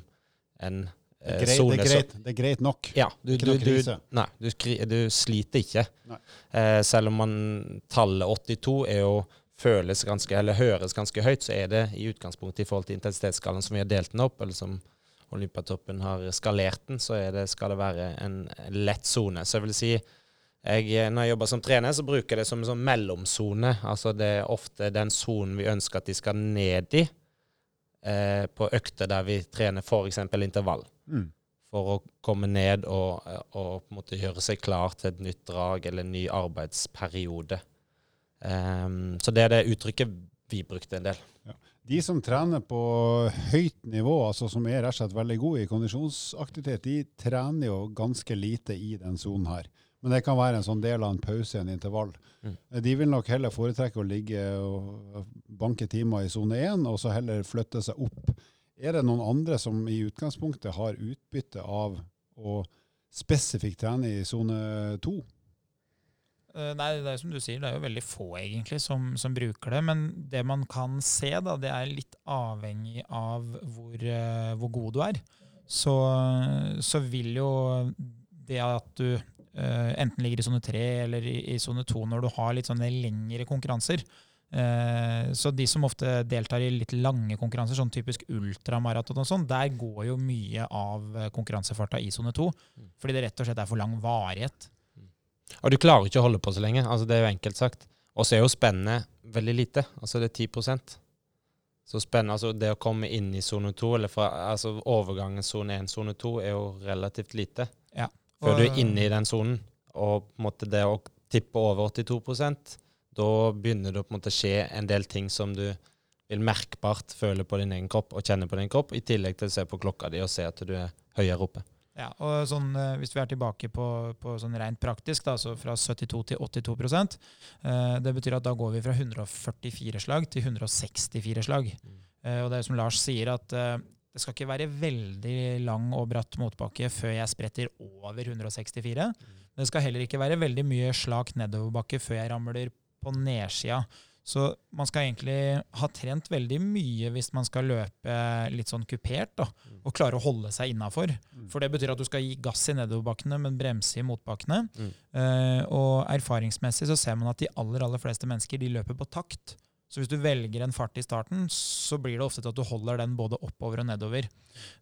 en eh, det, det, det, er greit nok. Ja, du, du, du, nei, du, sliter ikke. Eh, selv om man, tallet 82 er jo føles ganske, eller høres ganske høyt, så er det i utgangspunktet i forhold til intensitetsskalaen som vi har delt den opp, eller som Olympiatoppen har skalert den, så det, skal det være en lett sone. Så jeg vil si jeg, når jeg jobber som trener, så bruker jeg det som en sånn mellomsone. Altså det er ofte den sonen vi ønsker at de skal ned i eh, på økter der vi trener f.eks. intervall. Mm. For å komme ned og, og, gjøre seg klar til et nytt drag eller en ny arbeidsperiode. Um, så det er det uttrykket vi brukte en del. Ja. De som trener på høyt nivå, altså som er rett og slett veldig gode i kondisjonsaktivitet, de trener jo ganske lite i den sonen her. Men det kan være en sånn del av en pause, en intervall. Mm. De vil nok heller foretrekke å ligge og banke timer i sone 1, og så heller flytte seg opp. Er det noen andre som i utgangspunktet har utbytte av å spesifikt trene i sone 2? Eh, nei, det er som du sier, det er jo veldig få egentlig som, som bruker det. Men det man kan se, da, det er litt avhengig av hvor, uh, hvor god du er. Så, så, vil jo det at du uh, enten ligger i sone tre eller i sone to når du har litt sånne lengre konkurranser, så de som ofte deltar i litt lange konkurranser, sånn typisk ultramaraton og sånn, der går jo mye av konkurransefarta i sone to. Mm. Fordi det rett og slett er for lang varighet. Og du klarer ikke å holde på så lenge. altså Det er jo enkelt sagt. Og så er jo spennet veldig lite. Altså det er 10% Så spennende, altså det å komme inn i sone 2, eller fra, altså overgangen sone 1, sone 2, er jo relativt lite. Ja. Før du er inne i den sonen. Og på en måte det å tippe over 82 da begynner det å på en måte skje en del ting som du vil merkbart føle på din egen kropp og kjenne på din kropp, i tillegg til å se på klokka di og se at du er høyere oppe. Ja, og sånn, eh, Hvis vi er tilbake på, på sånn rent praktisk, da, så fra 72 til 82 eh, Det betyr at da går vi fra 144 slag til 164 slag. Eh, og det er som Lars sier, at eh, det skal ikke være veldig lang og bratt motbakke før jeg spretter over 164. Mm. det skal heller ikke være veldig mye slak nedoverbakke før jeg ramler på nedsida. Så man skal egentlig ha trent veldig mye hvis man skal løpe litt sånn kupert da, og klare å holde seg innafor. For det betyr at du skal gi gass i nedoverbakkene, men bremse i motbakkene. Mm. Uh, og erfaringsmessig så ser man at de aller, aller fleste mennesker de løper på takt. Så hvis du velger en fart i starten, så blir det ofte til at du holder den både oppover og nedover.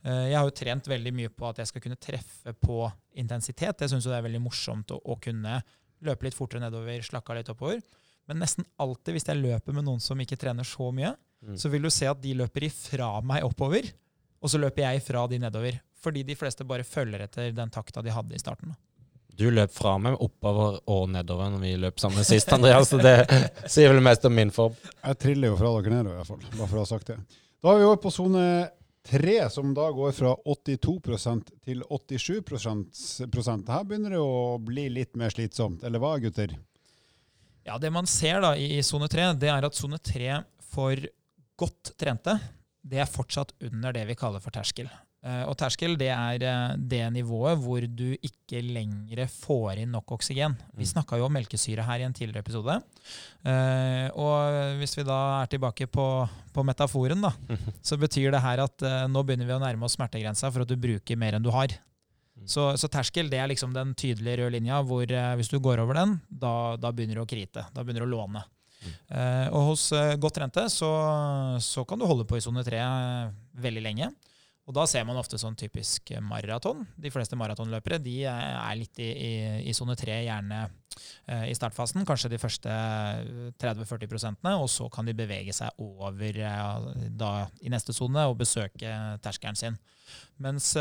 Eh, Jeg har jo trent veldig mye på at jeg skal kunne treffe på intensitet. Jeg syns det er veldig morsomt å, å kunne løpe litt fortere nedover, slakke av litt oppover. Men nesten alltid hvis jeg løper med noen som ikke trener så mye, Mm. så vil du se at de løper ifra meg oppover, og så løper jeg ifra de nedover. Fordi de fleste bare følger etter den takta de hadde i starten. Du løp fra meg oppover og nedover når vi løp sammen sist, Andreas. Så det sier vel mest om min form. Jeg triller jo fra dere nedover, i hvert fall. Bare for å ha sagt det. Da er vi over på sone tre, som da går fra 82% til 87 prosent. Her begynner det å bli litt mer slitsomt. Eller hva, gutter? Ja, Det man ser da i sone 3, det er at sone 3 for godt trente, det er fortsatt under det vi kaller for terskel. Eh, Og terskel det er eh, det nivået hvor du ikke lenger får inn nok oksygen. Vi Mm. snakka jo om melkesyre her i en tidligere episode. Eh, Og hvis vi da er tilbake på, på metaforen, da, så betyr det her at nå begynner vi å nærme oss smertegrensa for at du bruker mer enn du har. Mm. Så, så terskel det er liksom den tydelige røde linja hvor eh, hvis du går over den, da, da begynner du å krite. Da begynner du å låne. Eh, og hos uh, godt trente så, så kan du holde på i sone tre veldig lenge. Og da ser man ofte sånn typisk maraton. De fleste maratonløpere de er litt i, sone tre, gjerne uh, i startfasen. Kanskje de første 30-40 prosentene, og så kan de bevege seg over da, i neste sone og besøke terskelen sin. Mens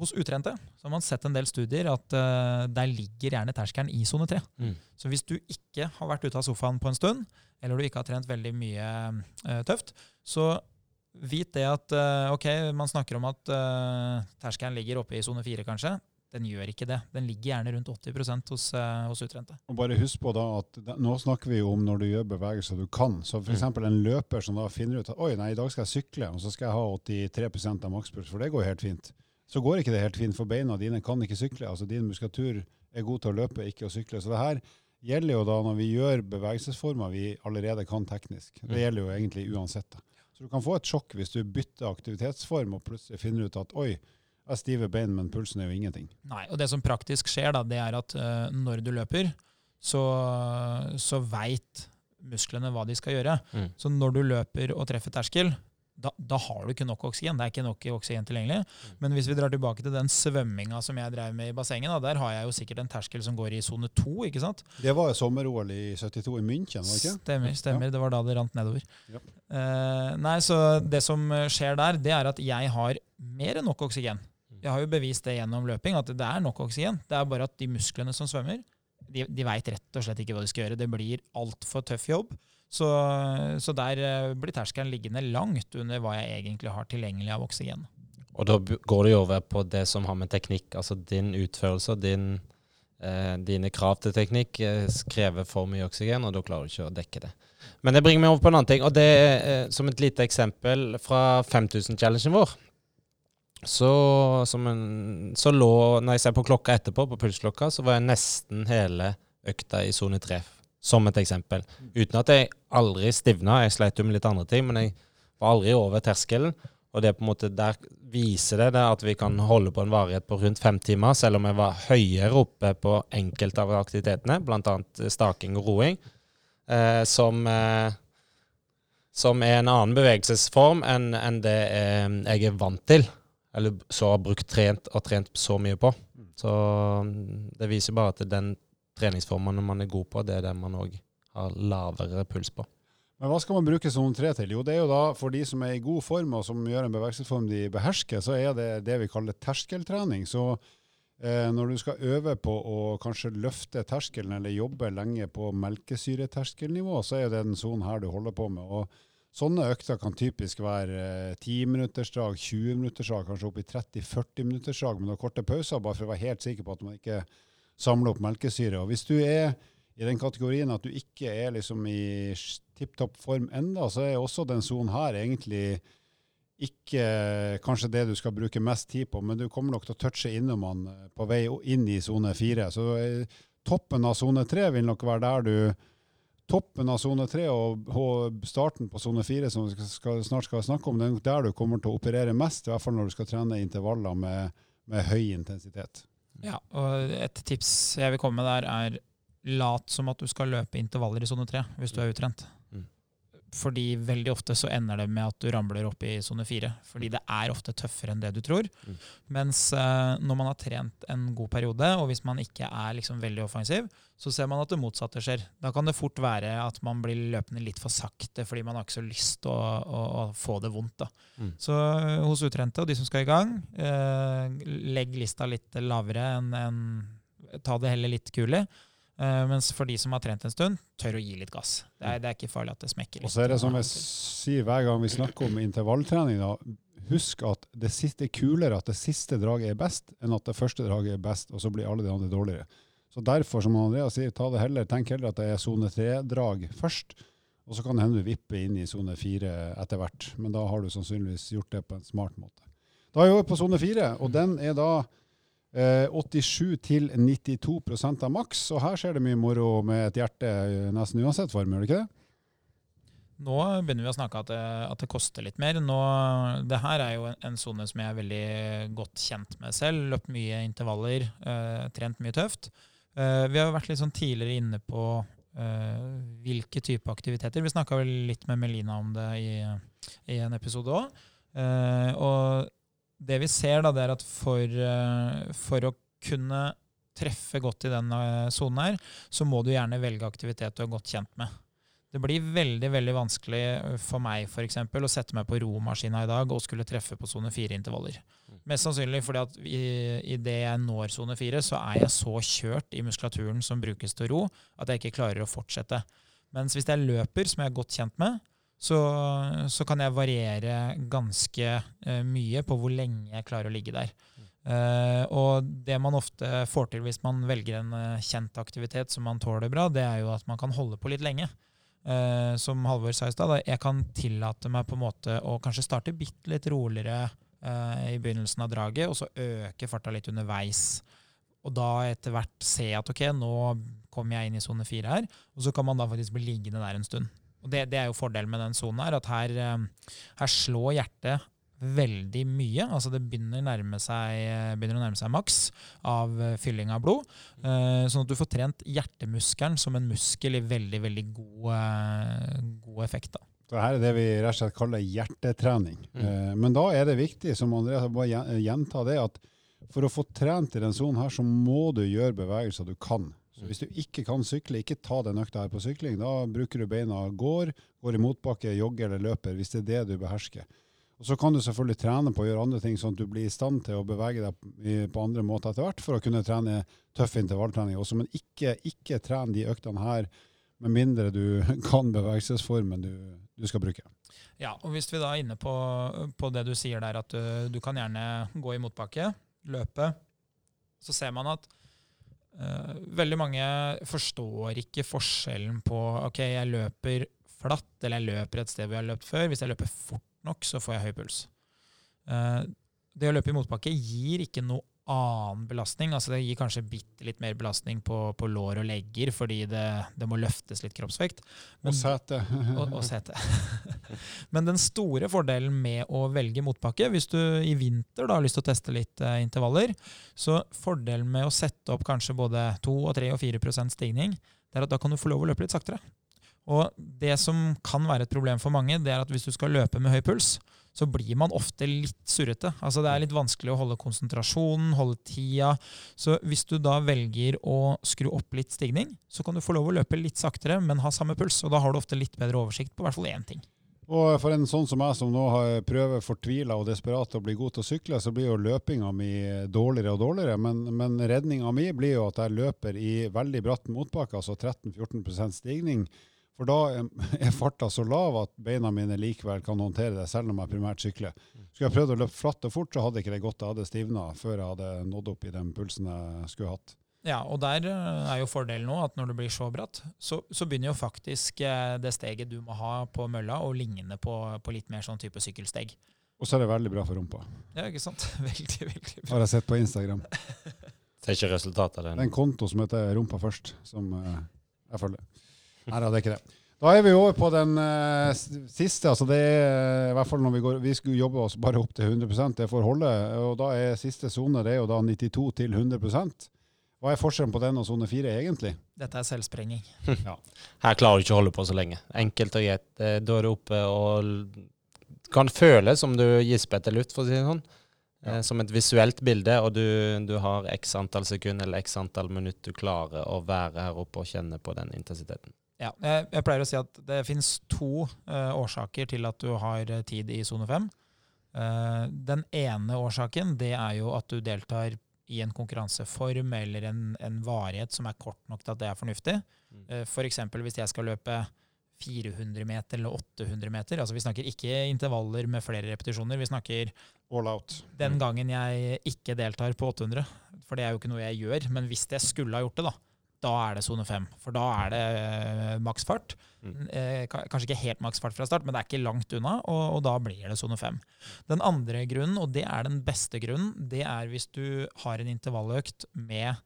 hos utrente så har man sett en del studier at uh, der ligger gjerne terskelen i sone 3. Mm. Så hvis du ikke har vært ute av sofaen på en stund, eller du ikke har trent veldig mye uh, tøft, så vit det at uh, ok, man snakker om at uh, terskelen ligger oppe i sone 4, kanskje. Den gjør ikke det. Den ligger gjerne rundt 80 hos, uh, hos utrente. Og bare husk på da at det, Nå snakker vi jo om når du gjør bevegelser du kan. Så f.eks. Mm. en løper som da finner ut at oi, nei, i dag skal jeg sykle, og så skal jeg ha 83 av makspuls, for det går helt fint. Så går ikke det helt fint, for beina dine kan ikke sykle. Altså din muskulatur er god til å løpe, ikke å sykle. Så det her gjelder jo da når vi gjør bevegelsesformer vi allerede kan teknisk. Det Mm. gjelder jo egentlig uansett. da. Så du kan få et sjokk hvis du bytter aktivitetsform og plutselig finner ut at oi, jeg har stive bein, men pulsen er jo ingenting. Nei, og det som praktisk skjer, da, det er at uh, når du løper, så, så veit musklene hva de skal gjøre. Mm. Så når du løper og treffer terskel, da, da har du ikke nok oksygen. Det er ikke nok oksygen tilgjengelig. Men hvis vi drar tilbake til den svømminga som jeg drev med i bassenget, da, der har jeg jo sikkert en terskel som går i sone to. ikke sant? Det var sommer-OL i 72 i München, var det ikke? Stemmer. stemmer. Det var da det rant nedover. Ja. Eh, nei, så Det som skjer der, det er at jeg har mer enn nok oksygen. Jeg har jo bevist det gjennom løping, at det er nok oksygen. Det er bare at de musklene som svømmer, de, de veit rett og slett ikke hva de skal gjøre. Det blir altfor tøff jobb. Så, så der eh, blir terskelen liggende langt under hva jeg egentlig har tilgjengelig av oksygen. Og da går det jo over på det som har med teknikk, altså din utførelse, din, eh, dine krav til teknikk eh, krever for mye oksygen, og da klarer du ikke å dekke det. Men det bringer meg over på en annen ting, og det er som et lite eksempel fra 5000-challengen vår. Så, en, så lå, når jeg ser på klokka etterpå, på pulsklokka, så var jeg nesten hele økta i sone 3, som et eksempel. Uten at jeg aldri stivna. Jeg sleit jo med litt andre ting, men jeg var aldri over terskelen. Og det er på en måte der viser det, det at vi kan holde på en varighet på rundt fem timer, selv om jeg var høyere oppe på enkelte av aktivitetene, bl.a. staking og roing, eh, som, eh, som er en annen bevegelsesform enn en det eh, jeg er vant til, eller så har brukt trent og trent så mye på. Så mm, det viser bare at den treningsformen man er god på, det er det man òg har lavere puls på. Men hva skal man bruke sone 3 til? Jo, det er jo da for de som er i god form og som gjør en bevegelsesform de behersker, så er det det vi kaller terskeltrening. Så eh, når du skal øve på å kanskje løfte terskelen eller jobbe lenge på melkesyreterskelnivå, så er det den sonen her du holder på med. Og Sånne økter kan typisk være 10-minuttersdrag, 20-minuttersdrag, kanskje opp i 30-40-minuttersdrag med noen korte pauser, bare for å være helt sikker på at man ikke samler opp melkesyre. Og hvis du er i den kategorien at du ikke er liksom i tipp topp form enda, så er også den sonen her egentlig ikke kanskje det du skal bruke mest tid på, men du kommer nok til å touche innom den på vei inn i sone fire. Så eh, toppen av sone tre vil nok være der du toppen av sone tre og, starten på sone fire, som vi skal, snart skal snakke om, det er der du kommer til å operere mest, i hvert fall når du skal trene intervaller med, med høy intensitet. Ja, og et tips jeg vil komme med der, er lat som at du skal løpe intervaller i sone tre hvis du er utrent. Fordi veldig ofte så ender det med at du ramler opp i sone fire. Fordi det er ofte tøffere enn det du tror. Mm. Mens uh, når man har trent en god periode, og hvis man ikke er liksom veldig offensiv, så ser man at det motsatte skjer. Da kan det fort være at man blir løpende litt for sakte fordi man har ikke så lyst til å, å, å, få det vondt. Mm. Så uh, hos utrente og de som skal i gang, uh, legg lista litt lavere enn en, Ta det heller litt kulig. Uh, mens for de som har trent en stund, tør å gi litt gass. Det er, det er ikke farlig at det smekker litt. Og så er det som jeg sier hver gang vi snakker om intervalltrening, da, husk at det siste er kulere at det siste draget er best, enn at det første draget er best, og så blir alle de andre dårligere. Så derfor, som Andreas sier, ta det heller, tenk heller at det er sone tre-drag først, og så kan det hende du vipper inn i sone fire etter hvert. Men da har du sannsynligvis gjort det på en smart måte. Da er vi over på sone fire, og den er da 87 til 92% av maks, og her skjer det mye moro med et hjerte nesten uansett form, gjør det ikke det? Nå begynner vi å snakke at det, at det koster litt mer. Nå, det her er jo en sone som jeg er veldig godt kjent med selv. Løpt mye intervaller, uh, trent mye tøft. Uh, vi har vært litt sånn tidligere inne på uh, hvilke type aktiviteter. Vi snakka vel litt med Melina om det i, i en episode òg. og det vi ser, da, det er at for, eh, for å kunne treffe godt i den eh, sonen her, så må du gjerne velge aktivitet du er godt kjent med. Det blir veldig veldig vanskelig eh, for meg for eksempel, å sette meg på romaskina i dag og skulle treffe på sone fire-intervaller. Mm. Mest sannsynlig fordi at i, i det jeg når sone fire, så er jeg så kjørt i muskulaturen som brukes til ro, at jeg ikke klarer å fortsette. Mens hvis jeg løper, som jeg er godt kjent med, så, så, kan jeg variere ganske uh, mye på hvor lenge jeg klarer å ligge der. Uh, og det man ofte får til hvis man velger en uh, kjent aktivitet som man tåler bra, det er jo at man kan holde på litt lenge. som Halvor sa i stad, jeg kan tillate meg på en måte å kanskje starte bitte litt roligere i begynnelsen av draget, og så øke farta litt underveis. Og da etter hvert se at ok, nå kommer jeg inn i sone fire her, og så kan man da faktisk bli liggende der en stund. Og det, det, er jo fordelen med den sonen her, at her, eh, her, slår hjertet veldig mye. Altså det begynner, nærme seg, begynner å nærme seg maks av eh, fylling av blod. Sånn at du får trent hjertemuskelen som en muskel i veldig, veldig god, god effekt. da. Så her er det vi rett og slett kaller hjertetrening. Mm. Men da er det viktig, som Andreas bare gjenta det, at for å få trent i den sonen her, så må du gjøre bevegelser du kan. Så hvis du ikke kan sykle, ikke ta den økta her på sykling. Da bruker du beina går, går i motbakke, jogger eller løper, hvis det er det du behersker. Og Så kan du selvfølgelig trene på å gjøre andre ting, sånn at du blir i stand til å bevege deg på andre måter etter hvert, for å kunne trene tøff intervalltrening også. Men ikke, ikke tren de øktene her med mindre du kan bevegelsesformen du, du, skal bruke. Ja, og Hvis vi da er inne på, på det du sier der, at du, du kan gjerne gå i motbakke, løpe, så ser man at Uh, veldig mange forstår ikke forskjellen på ok, jeg løper flatt, eller jeg løper et sted hvor jeg har løpt før. Hvis jeg løper fort nok, så får jeg høy puls. Uh, det å løpe i motbakke gir ikke noe annen belastning. altså Det gir kanskje bitte litt mer belastning på, på lår og legger, fordi det, det, må løftes litt kroppsvekt. Men, og sete. og, og sete. Men den store fordelen med å velge motbakke, hvis du i vinter da har lyst til å teste litt eh, intervaller, så fordelen med å sette opp kanskje både 2, og 3 og 4% stigning, det er at da kan du få lov å løpe litt saktere. Og det som kan være et problem for mange, det er at hvis du skal løpe med høy puls, så blir man ofte litt surrete. Altså Det er litt vanskelig å holde konsentrasjonen, holde tida. Så hvis du da velger å skru opp litt stigning, så kan du få lov å løpe litt saktere, men ha samme puls. Og da har du ofte litt bedre oversikt på hvert fall én ting. Og for en sånn som meg, som nå prøver fortvila og desperat å bli god til å sykle, så blir jo løpinga mi dårligere og dårligere. Men, men redninga mi blir jo at jeg løper i veldig bratt motbakke, altså 13-14% stigning For da er- farta så lav at beina mine likevel kan håndtere det, selv om jeg primært sykler. Skulle jeg prøvd å løpe flatt og fort, så hadde ikke det gått. Jeg hadde stivna før jeg hadde nådd opp i den pulsen jeg skulle hatt. Ja, og der eh, er jo fordelen nå at når det blir så bratt, så, så begynner jo faktisk eh, det steget du må ha på mølla å ligne på, på litt mer sånn type sykkelsteg. Og så er det veldig bra for rumpa. Ja, ikke sant? Veldig, veldig bra. Har jeg sett på Instagram. Ser ikke resultatet av Det er en konto som heter Rumpa først, som eh, jeg følger. Nei da, det er ikke det. Da er vi over på den uh, siste. altså det er i hvert fall når Vi går, vi skulle jobbe oss bare opp til 100 det får holde. og Da er siste sone det er jo da 92 til 100% Hva er forskjellen på den og sone 4 egentlig? Dette er selvsprenging. Her klarer du ikke å holde på så lenge. Enkelt og greit. Eh, Da er du oppe og kan føle som du gisper etter luft, for å si det sånn. Ja. Eh, Som et visuelt bilde, og du, du har x antall sekunder eller x antall minutter du klarer å være her oppe og kjenne på den intensiteten. Ja, jeg, jeg pleier å si at det finnes to uh, årsaker til at du har eh, tid i sone 5. Uh, den ene årsaken det er jo at du deltar i en konkurranseform eller en, en varighet som er kort nok til at det er fornuftig. Mm. Uh, F.eks. hvis jeg skal løpe 400 meter eller 800 meter. altså Vi snakker ikke intervaller med flere repetisjoner. Vi snakker All out. den Mm. gangen jeg ikke deltar på 800. For det er jo ikke noe jeg gjør. Men hvis jeg skulle ha gjort det, da, da er det sone 5. For da er det eh, maksfart. Mm. Eh, kanskje ikke helt maksfart fra start, men det er ikke langt unna, og, og da blir det sone 5. Den andre grunnen, og det er den beste grunnen, det er hvis du har en intervalløkt med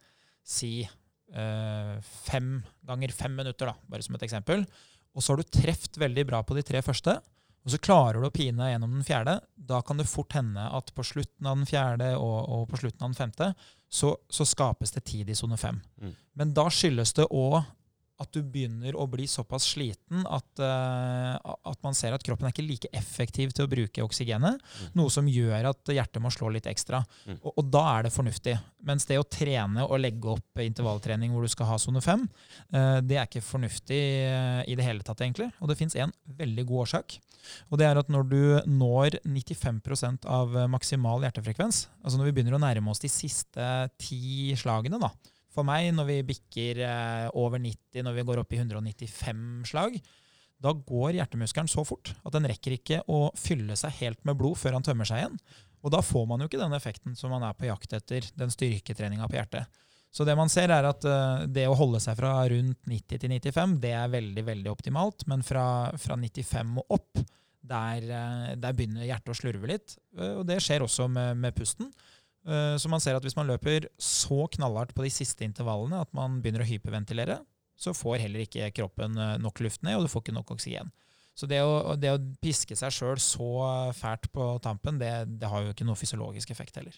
si eh, fem ganger fem minutter, da, bare som et eksempel. Og så har du treft veldig bra på de tre første, og så klarer du å pine gjennom den fjerde. Da kan det fort hende at på slutten av den fjerde og, og på slutten av den femte, så, så skapes det tid i sone fem. Mm. Men da skyldes det òg at du begynner å bli såpass sliten at, uh, at man ser at kroppen er ikke like effektiv til å bruke oksygenet. Mm. Noe som gjør at hjertet må slå litt ekstra. Mm. Og, og da er det fornuftig. Mens det å trene og legge opp intervalltrening hvor du skal ha sone fem, uh, det er ikke fornuftig uh, i det hele tatt, egentlig. Og det fins en veldig god årsak. Og det er at når du når 95% av maksimal hjertefrekvens, altså når vi begynner å nærme oss de siste ti slagene, da, for meg, når vi bikker eh, over 90, når vi går opp i 195 slag, da går hjertemuskelen så fort at den rekker ikke å fylle seg helt med blod før han tømmer seg igjen. Og da får man jo ikke den effekten som man er på jakt etter, den styrketreninga på hjertet. Så det man ser er at eh, det å holde seg fra rundt 90 til 95, det er veldig, veldig optimalt. Men fra, fra 95 og opp, der, eh, der begynner hjertet å slurve litt. Og det skjer også med, med pusten. Eh, Så man ser at hvis man løper så knallhardt på de siste intervallene at man begynner å hyperventilere, så får heller ikke kroppen eh, nok luft ned, og du får ikke nok oksygen. Så det å, det å piske seg sjøl så fælt på tampen, det, det har jo ikke noe fysiologisk effekt heller.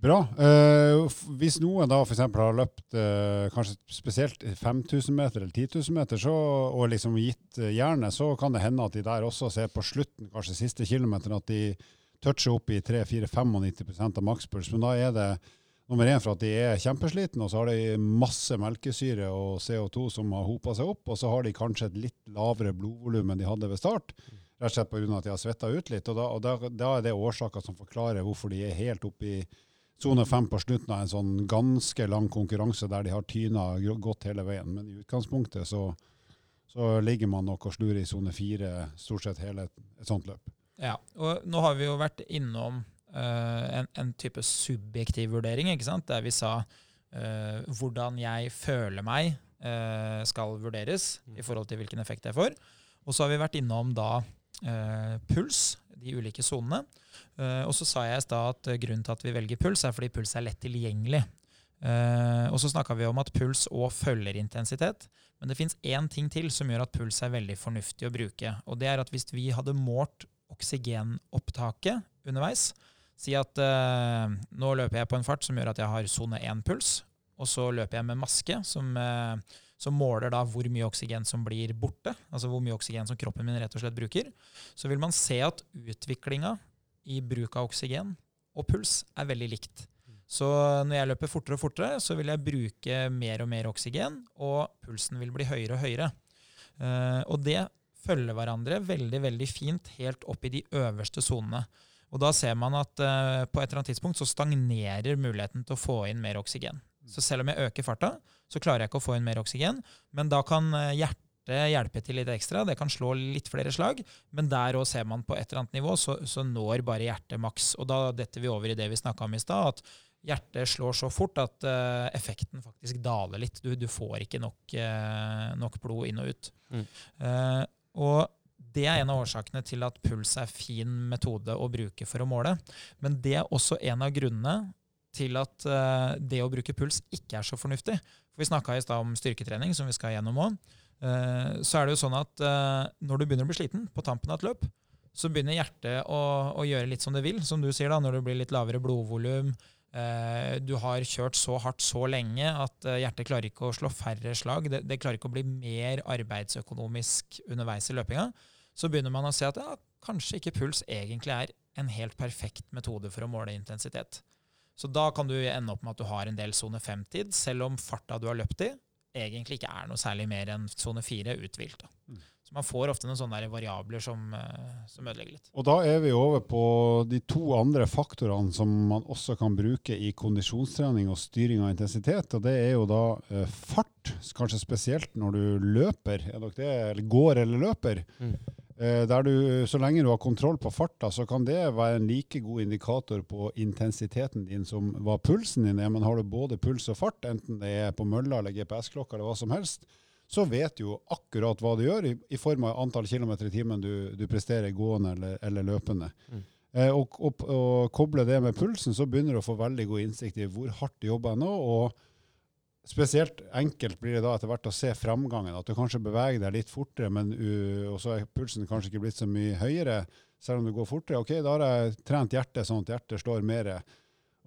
Bra. Eh, hvis noen da f.eks. har løpt eh, kanskje spesielt 5000 meter eller 10 000 meter så, og liksom gitt eh, jernet, så kan det hende at de der også ser på slutten, kanskje siste kilometer, at de toucher opp i 3-4-95% av makspuls. Men da er det nummer én for at de er kjempeslitne, og så har de masse melkesyre og CO2 som har hopa seg opp, og så har de kanskje et litt lavere blodvolum enn de hadde ved start. Rett og slett pga. at de har svetta ut litt. og Da, og da, da er det årsaker som forklarer hvorfor de er helt oppe i sone fem på slutten av en sånn ganske lang konkurranse der de har tyna godt hele veien. Men i utgangspunktet så, så ligger man nok og slurer i sone fire stort sett hele et sånt løp. Ja, og nå har vi jo vært innom uh, en, en type subjektiv vurdering, ikke sant? der vi sa uh, hvordan jeg føler meg uh, skal vurderes i forhold til hvilken effekt jeg får. Og så har vi vært innom da puls, de ulike sonene. Og så sa jeg i stad at grunnen til at vi velger puls, er fordi puls er lett tilgjengelig. Og så snakka vi om at puls òg følger intensitet. Men det fins én ting til som gjør at puls er veldig fornuftig å bruke. Og det er at hvis vi hadde målt oksygenopptaket underveis Si at eh, nå løper jeg på en fart som gjør at jeg har sone 1-puls, og så løper jeg med maske som, eh, som måler da hvor mye oksygen som blir borte, altså hvor mye oksygen som kroppen min rett og slett bruker. Så vil man se at utviklinga i bruk av oksygen og puls er veldig likt. Så når jeg løper fortere og fortere, så vil jeg bruke mer og mer oksygen, og pulsen vil bli høyere og høyere. Eh, og det følger hverandre veldig veldig fint helt opp i de øverste sonene. Og da ser man at uh, på et eller annet tidspunkt så stagnerer muligheten til å få inn mer oksygen. Så selv om jeg øker farta, så klarer jeg ikke å få inn mer oksygen, men da kan eh, hjertet hjelpe til litt ekstra. Det kan slå litt flere slag, men der òg ser man på et eller annet nivå, så, så når bare hjertet maks. Og da detter vi over i det vi snakka om i stad, at hjertet slår så fort at uh, effekten faktisk daler litt. Du, du får ikke nok, uh, nok, blod inn og ut. Mm. Uh, og det er en av årsakene til at puls er fin metode å bruke for å måle. Men det er også en av grunnene til at uh, det å bruke puls ikke er så fornuftig. For Vi snakka i stad om styrketrening, som vi skal gjennom òg. Uh, så er det jo sånn at uh, når du begynner å bli sliten på tampen av et løp, så begynner hjertet å, å, gjøre litt som det vil, som du sier da, når det blir litt lavere blodvolum. Du har kjørt så hardt så lenge at hjertet klarer ikke å slå færre slag. Det, det, klarer ikke å bli mer arbeidsøkonomisk underveis i løpinga. Så begynner man å se at ja, kanskje ikke puls egentlig er en helt perfekt metode for å måle intensitet. Så da kan du ende opp med at du har en del sone 5-tid, selv om farta du har løpt i, egentlig ikke er noe særlig mer enn sone 4 uthvilt. Mm. Så man får ofte noen sånne variabler som, eh, som, ødelegger litt. Og da er vi over på de to andre faktorene som man også kan bruke i kondisjonstrening og styring av intensitet. Og det er jo da eh, fart, kanskje spesielt når du løper, er dere det, eller går eller løper. Mm. Eh, der du, så lenge du har kontroll på farta, så kan det være en like god indikator på intensiteten din som hva pulsen din er. Men har du både puls og fart, enten det er på mølla eller GPS-klokka eller hva som helst, så vet du jo akkurat hva du gjør i, i form av antall kilometer i timen du, du presterer gående eller, eller løpende. Mm. Eh, og, og, og, koble det med pulsen, så begynner du å få veldig god innsikt i hvor hardt du jobber nå. og Spesielt enkelt blir det da etter hvert å se framgangen. At du kanskje beveger deg litt fortere, men uh, og så er pulsen kanskje ikke blitt så mye høyere, selv om du går fortere. Ok, da har jeg trent hjertet sånn at hjertet slår mer.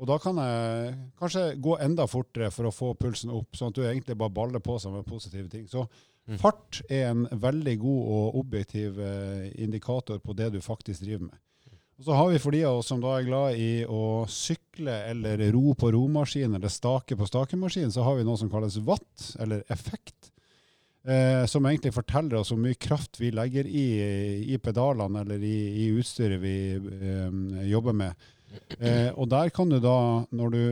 Og da kan jeg kanskje gå enda fortere for å få pulsen opp, sånn at du egentlig bare baller på seg med positive ting. Så mm. fart er en veldig god og objektiv eh, indikator på det du faktisk driver med. Og så har vi for de av oss som da er glad i å sykle eller ro på romaskin eller stake på stakemaskin, så har vi noe som kalles watt, eller effekt. Eh, som egentlig forteller oss hvor mye kraft vi legger i, i pedalene eller i, i utstyret vi eh, jobber med. Eh, og der kan du da, når du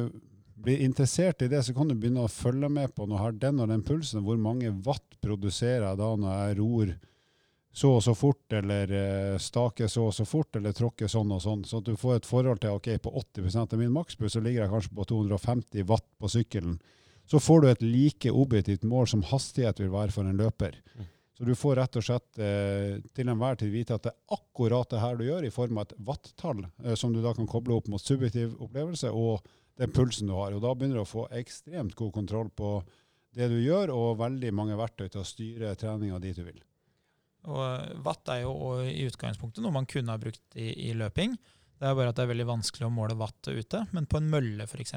blir interessert i det, så kan du begynne å følge med på når har den og den pulsen. Hvor mange watt produserer jeg da når jeg ror så og så fort, eller staker stake så og så fort, eller tråkker sånn og sånn. Så at du får et forhold til ok, på 80% av min makspuls så ligger jeg kanskje på 250 watt på sykkelen. Så får du et like objektivt mål som hastighet vil være for en løper. Mm. Så du får rett og slett eh, til enhver tid vite at det er akkurat det her du gjør, i form av et watt-tall, eh, som du da kan koble opp mot subjektiv opplevelse og den pulsen du har. Og da begynner du å få ekstremt god kontroll på det du gjør, og veldig mange verktøy til å styre treninga dit du vil. Og watt er jo i utgangspunktet noe man kunne ha brukt i, i, løping. Det er bare at det er veldig vanskelig å måle watt ute. Men på en mølle f.eks.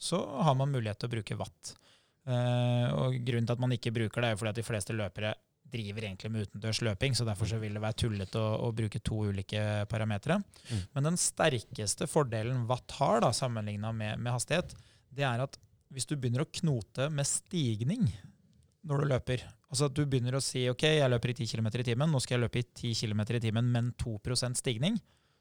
så har man mulighet til å bruke watt. Eh, og Grunnen til at man ikke bruker det, er fordi at de fleste løpere driver egentlig med utendørs løping, så derfor så vil det være tullete å, å bruke to ulike parametere. Mm. Men den sterkeste fordelen watt har, da, sammenligna med, med hastighet, det er at hvis du begynner å knote med stigning når du løper, Altså at du begynner å si ok, jeg løper i 10 km i timen, nå skal jeg løpe i 10 km i timen, men 2% stigning.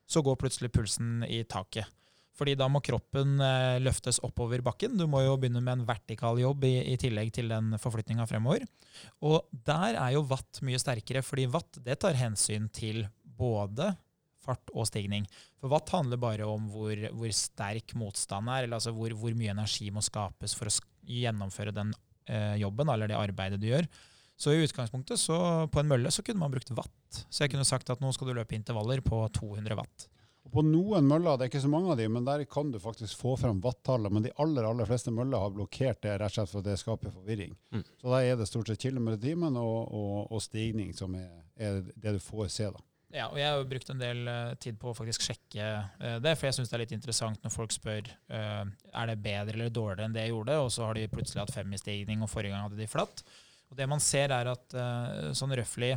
Så går plutselig pulsen i taket. Fordi da må kroppen eh, løftes oppover bakken. Du må jo begynne med en vertikal jobb i, i tillegg til den forflytninga fremover. Og der er jo watt mye sterkere, fordi watt det tar hensyn til både fart og stigning. For watt handler bare om hvor, hvor sterk motstand er, eller altså hvor, hvor, mye energi må skapes for å gjennomføre den eh, jobben eller det arbeidet du gjør. Så i utgangspunktet, så på en mølle, så kunne man brukt watt. Så jeg kunne sagt at nå skal du løpe intervaller på 200 watt. Og på noen møller, det er ikke så mange av de, men der kan du faktisk få fram wattallet. Men de aller aller fleste møller har blokkert det rett og slett for at det skaper forvirring. Mm. Så da er det stort sett kilometer i timen og, og, og, stigning som er, er, det du får se. da. Ja, og jeg har jo brukt en del uh, tid på å faktisk sjekke uh, det, for jeg syns det er litt interessant når folk spør uh, er det bedre eller dårligere enn det jeg gjorde, og så har de plutselig hatt fem i stigning, og forrige gang hadde de flatt. Og det man ser, er at sånn røftlig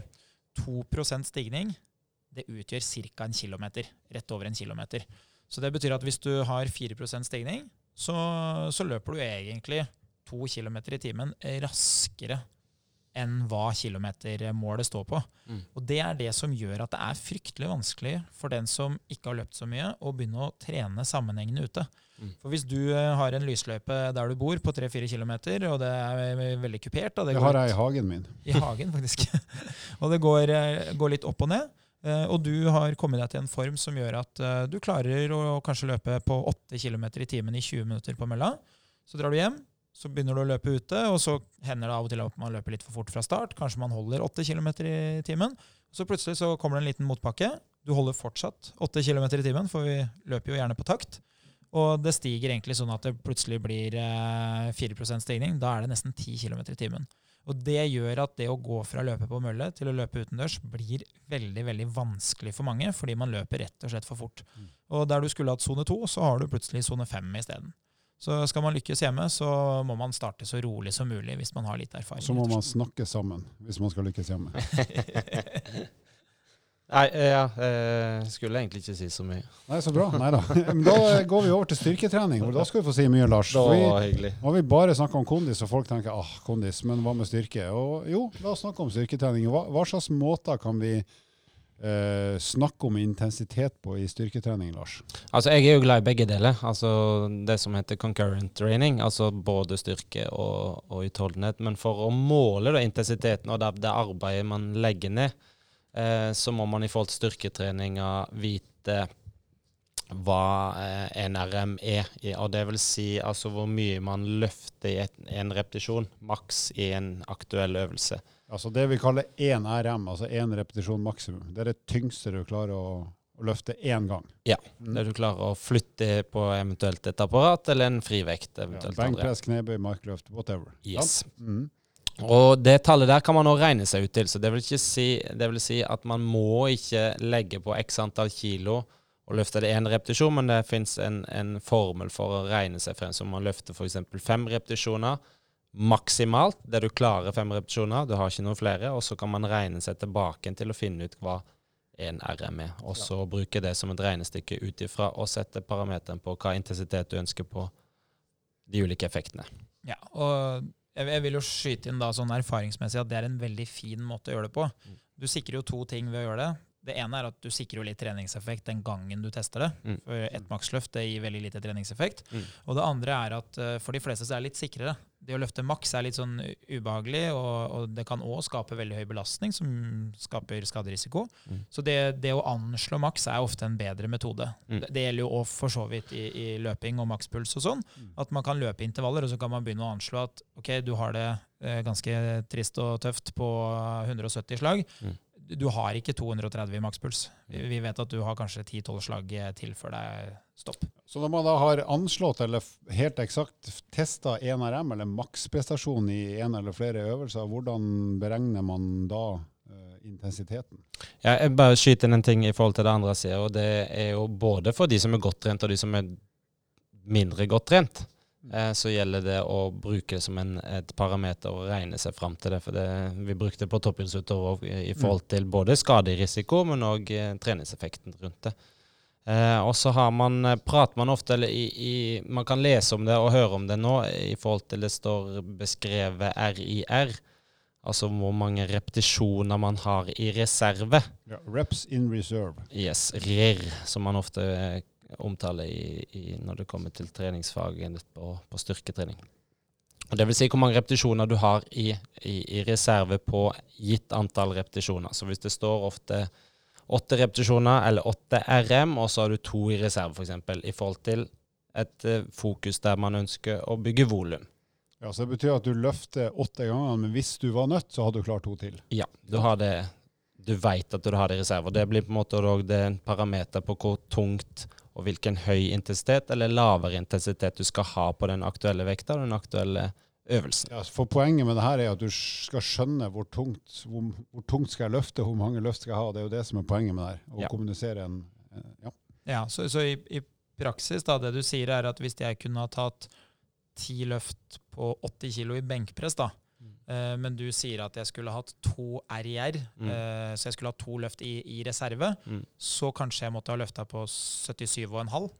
2% stigning det utgjør ca. en kilometer. Rett over en kilometer. Så det betyr at hvis du har 4 stigning, så, så, løper du egentlig 2 km i timen raskere enn hva kilometermålet står på. Mm. Og det er det som gjør at det er fryktelig vanskelig for den som ikke har løpt så mye, å begynne å trene sammenhengende ute. Mm. For hvis du eh, har en lysløype der du bor på 3-4 km, og det er veldig kupert det Det har jeg i hagen min. i hagen, faktisk. og det går, eh, går litt opp og ned. Eh, Og du har kommet deg til en form som gjør at eh, du klarer å kanskje løpe på 8 km i timen i 20 minutter på mølla. Så drar du hjem, så begynner du å løpe ute, og så hender det av og til at man løper litt for fort fra start. Kanskje man holder 8 km i timen. Så plutselig så kommer det en liten motpakke. Du holder fortsatt 8 km i timen, for vi løper jo gjerne på takt. Og det stiger egentlig sånn at det plutselig blir eh, 4% stigning. Da er det nesten 10 km i timen. Og det gjør at det å gå fra å løpe på mølle til å løpe utendørs blir veldig veldig vanskelig for mange, fordi man løper rett og slett for fort. Mm. Og der du skulle hatt sone to, så har du plutselig sone fem isteden. Så skal man lykkes hjemme, så må man starte så rolig som mulig hvis man har litt erfaring. Så må man snakke sammen hvis man skal lykkes hjemme. Nei, eh, ja, eh, skulle egentlig ikke si så mye. Nei, så bra. Nei da. Men da går vi over til styrketrening. for Da skal vi få si mye, Lars. Da var hyggelig. nå har vi bare snakka om kondis, og folk tenker ah, kondis, men hva med styrke? Og jo, la oss snakke om styrketrening. Hva, hva slags måter kan vi eh, snakke om intensitet på i styrketrening, Lars? Altså, jeg er jo glad i begge deler. Altså det som heter concurrent training, altså både styrke og, og utholdenhet. Men for å måle da, intensiteten og det, det arbeidet man legger ned, eh, så må man i forhold til styrketreninga vite hva eh, NRM er. Og det vil si altså hvor mye man løfter i et, en repetisjon, maks i en aktuell øvelse. Altså det vi kaller én RM, altså én repetisjon maksimum. Det er det tyngste du klarer å, å løfte én gang. Ja, Mm. Der du klarer å flytte på eventuelt et apparat eller en frivekt. Ja, eventuelt andre. Benkpress, knebøy, markløft, whatever. Yes. Mm. Og det tallet der kan man nå regne seg ut til. Så det vil, ikke si, det vil si at man må ikke legge på x antall kilo og løfte det én repetisjon, men det fins en, en formel for å regne seg frem. Så man løfter f.eks. fem repetisjoner maksimalt, det du klarer fem repetisjoner, du har ikke noen flere, og så kan man regne seg tilbake til å finne ut hva en RM er. Og så bruke det som et regnestykke ut ifra og sette parameteren på hva intensitet du ønsker på de ulike effektene. Ja, og jeg, vil jo skyte inn da sånn erfaringsmessig at det er en veldig fin måte å gjøre det på. Mm. Du sikrer jo to ting ved å gjøre det. Det ene er at du sikrer jo litt treningseffekt den gangen du tester det. Mm. For ett maksløft det gir veldig lite treningseffekt. Mm. Og det andre er at eh, for de fleste så er det litt sikrere. Det å løfte maks er litt sånn ubehagelig, og, og det kan òg skape veldig høy belastning, som skaper skaderisiko. Mm. Så det, det å anslå maks er ofte en bedre metode. Mm. Det, det gjelder jo òg for så vidt i, i løping og makspuls og sånn. Mm. At man kan løpe intervaller, og så kan man begynne å anslå at ok, du har det eh, ganske trist og tøft på 170 slag. Mm. Du har ikke 230 i makspuls. Vi vi vet at du har kanskje 10-12 slag eh, til før det er stopp. Så når man da har anslått eller helt eksakt testa 1RM, eller maksprestasjon i en eller flere øvelser, hvordan beregner man da eh, intensiteten? Ja, jeg bare skyter inn en ting i forhold til det andre jeg sier, og det er jo både for de som er godt trent, og de som er mindre godt trent. Eh, så gjelder det å bruke det som en, et parameter og regne seg fram til det. For det, vi brukte det på toppidrettsutøvere i, i forhold til både skaderisiko, men òg eh, treningseffekten rundt det. Eh, og så har man, eh, prater man ofte, eller i, i, man kan lese om det og høre om det nå, i forhold til det står beskrevet RIR. Altså hvor mange repetisjoner man har i reserve. Ja, reps in reserve. Yes, RIR, som man ofte omtaler i, i, når det kommer til treningsfaget på, på styrketrening. Og det vil si hvor mange repetisjoner du har i, i, i reserve på gitt antall repetisjoner. Så hvis det står ofte åtte repetisjoner eller åtte RM, og så har du to i reserve f.eks., for i forhold til et eh, fokus der man ønsker å bygge volum. Ja, så Det betyr at du løfter åtte ganger, men hvis du var nødt, så hadde du klart to til. Ja, du har det Du vet at du har det i reserve. Det blir på en måte det en parameter på hvor tungt og hvilken høy intensitet eller lavere intensitet du skal ha på den aktuelle vekta og den aktuelle øvelsen. Ja, for Poenget med det her er at du skal skjønne hvor tungt, hvor, hvor tungt skal jeg løfte, hvor mange løft skal jeg ha. Det er jo det som er poenget med det her. Å Ja. kommunisere en eh, ja. Ja, Så, så i, i praksis, da, det du sier er at hvis jeg kunne ha tatt ti løft på 80 kilo i benkpress, da, eh, men du sier at jeg skulle hatt to RIR, Mm. uh, så jeg skulle hatt to løft i, i reserve, Mm. så kanskje jeg måtte ha løfta på 77,5.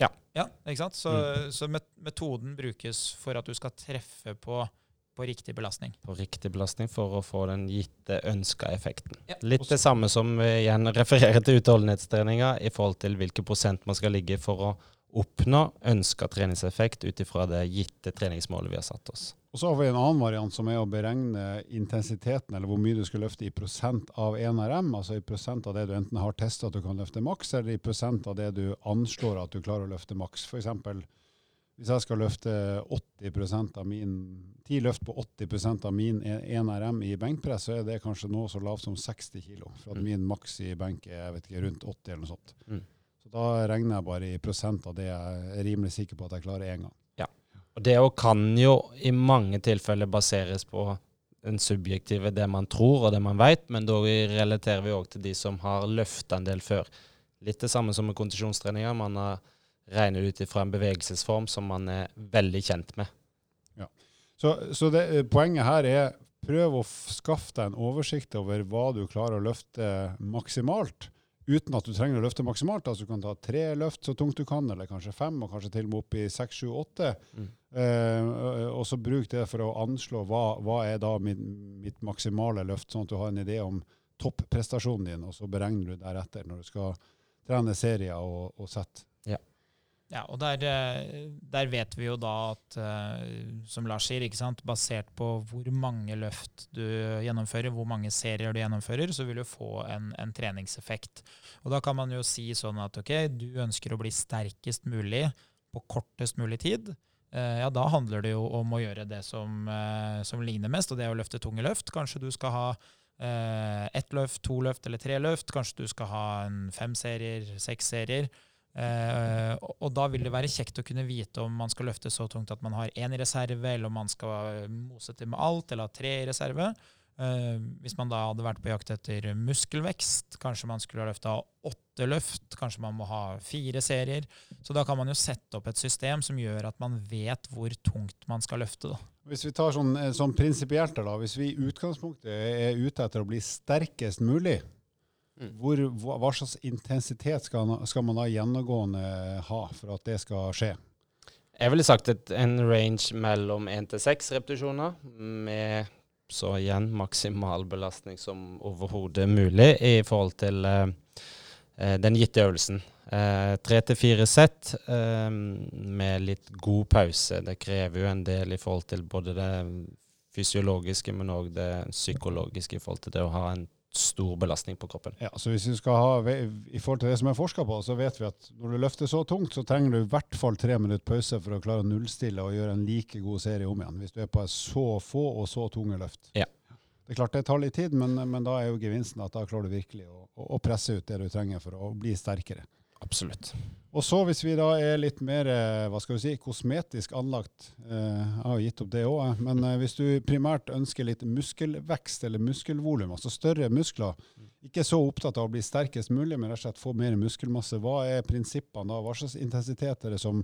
Ja. ja. Ikke sant? Så, Mm. så metoden brukes for at du skal treffe på på riktig belastning. på riktig belastning for å få den gitte ønska effekten. Ja. Litt det samme som igjen refererer til utholdenhetstreninga i forhold til hvilke prosent man skal ligge for å oppnå ønska treningseffekt ut ifra det gitte treningsmålet vi har satt oss. Og så har vi en annen variant som er å beregne intensiteten, eller hvor mye du skal løfte i prosent av 1RM, altså i prosent av det du enten har testa at du kan løfte maks, eller i prosent av det du anslår at du klarer å løfte maks. F.eks. hvis jeg skal løfte 80% av min, 10 løft på 80% av min 1RM i benkpress, så er det kanskje noe så lavt som 60 kg. For at Mm. min maks i benk er jeg vet ikke, rundt 80 eller noe sånt. Mm. Da regner jeg bare i prosent av det jeg er rimelig sikker på at jeg klarer én gang. Ja. Og det kan jo i mange tilfeller baseres på den subjektive, det man tror og det man veit, men da relaterer vi òg til de som har løfta en del før. Litt det samme som med kondisjonstreninger. Man har regnet ut ifra en bevegelsesform som man er veldig kjent med. Så, så det, eh, poenget her er prøv å skaffe deg en oversikt over hva du klarer å løfte maksimalt, uten at du trenger å løfte maksimalt. Altså du kan ta tre løft så tungt du kan, eller kanskje fem, og kanskje til og med opp i seks, sju, åtte. Mm. Eh, og så bruk det for å anslå hva, hva er da mitt, mitt maksimale løft, sånn at du har en idé om topprestasjonen din, og så beregner du deretter når du skal trene serier og, og sett. Ja, og der, eh, der vet vi jo da at, eh, som Lars sier, basert på hvor mange løft du gjennomfører, hvor mange serier du gjennomfører, så vil du få en, en treningseffekt. Og da kan man jo si sånn at ok, du ønsker å bli sterkest mulig på kortest mulig tid. Eh, Ja, da handler det jo om å gjøre det som, som ligner mest, og det er å løfte tunge løft. Kanskje du skal ha ett løft, to løft eller tre løft. Kanskje du skal ha en fem serier, seks serier. Eh, og, da vil det være kjekt å kunne vite om man skal løfte så tungt at man har én i reserve, eller om man skal mose til med alt, eller ha tre i reserve. Eh, hvis man da hadde vært på jakt etter muskelvekst, kanskje man skulle ha løfta åtte løft, kanskje man må ha fire serier. Så da kan man jo sette opp et system som gjør at man vet hvor tungt man skal løfte. Da. Hvis vi tar sånn, eh, sånn prinsipielt, da, hvis vi i utgangspunktet er ute etter å bli sterkest mulig. Hvor, hva, hva slags intensitet skal, skal man da gjennomgående ha for at det skal skje? Jeg ville sagt et, en range mellom én til seks repetisjoner, med så igjen maksimal belastning som overhodet mulig i forhold til eh, eh, den gitte øvelsen. Eh, Tre til fire sett eh, med litt god pause. Det krever jo en del i forhold til både det fysiologiske, men òg det psykologiske i forhold til det å ha en stor belastning på kroppen. Ja, så hvis vi skal ha, I forhold til det som er forska på, så vet vi at når du løfter så tungt, så trenger du i hvert fall tre minutter pause for å klare å nullstille og gjøre en like god serie om igjen. Hvis du er på så få og så tunge løft. Ja. Det er klart det tar litt tid, men, men da er jo gevinsten at da klarer du virkelig å, å, presse ut det du trenger for å bli sterkere. Absolutt. Og så hvis vi da er litt mer eh, hva skal vi si, kosmetisk anlagt, eh, jeg har jo gitt opp det òg, men eh, hvis du primært ønsker litt muskelvekst eller muskelvolum, altså større muskler, ikke så opptatt av å bli sterkest mulig, men rett og slett få mer muskelmasse, hva er prinsippene da? Hva slags intensitet er det som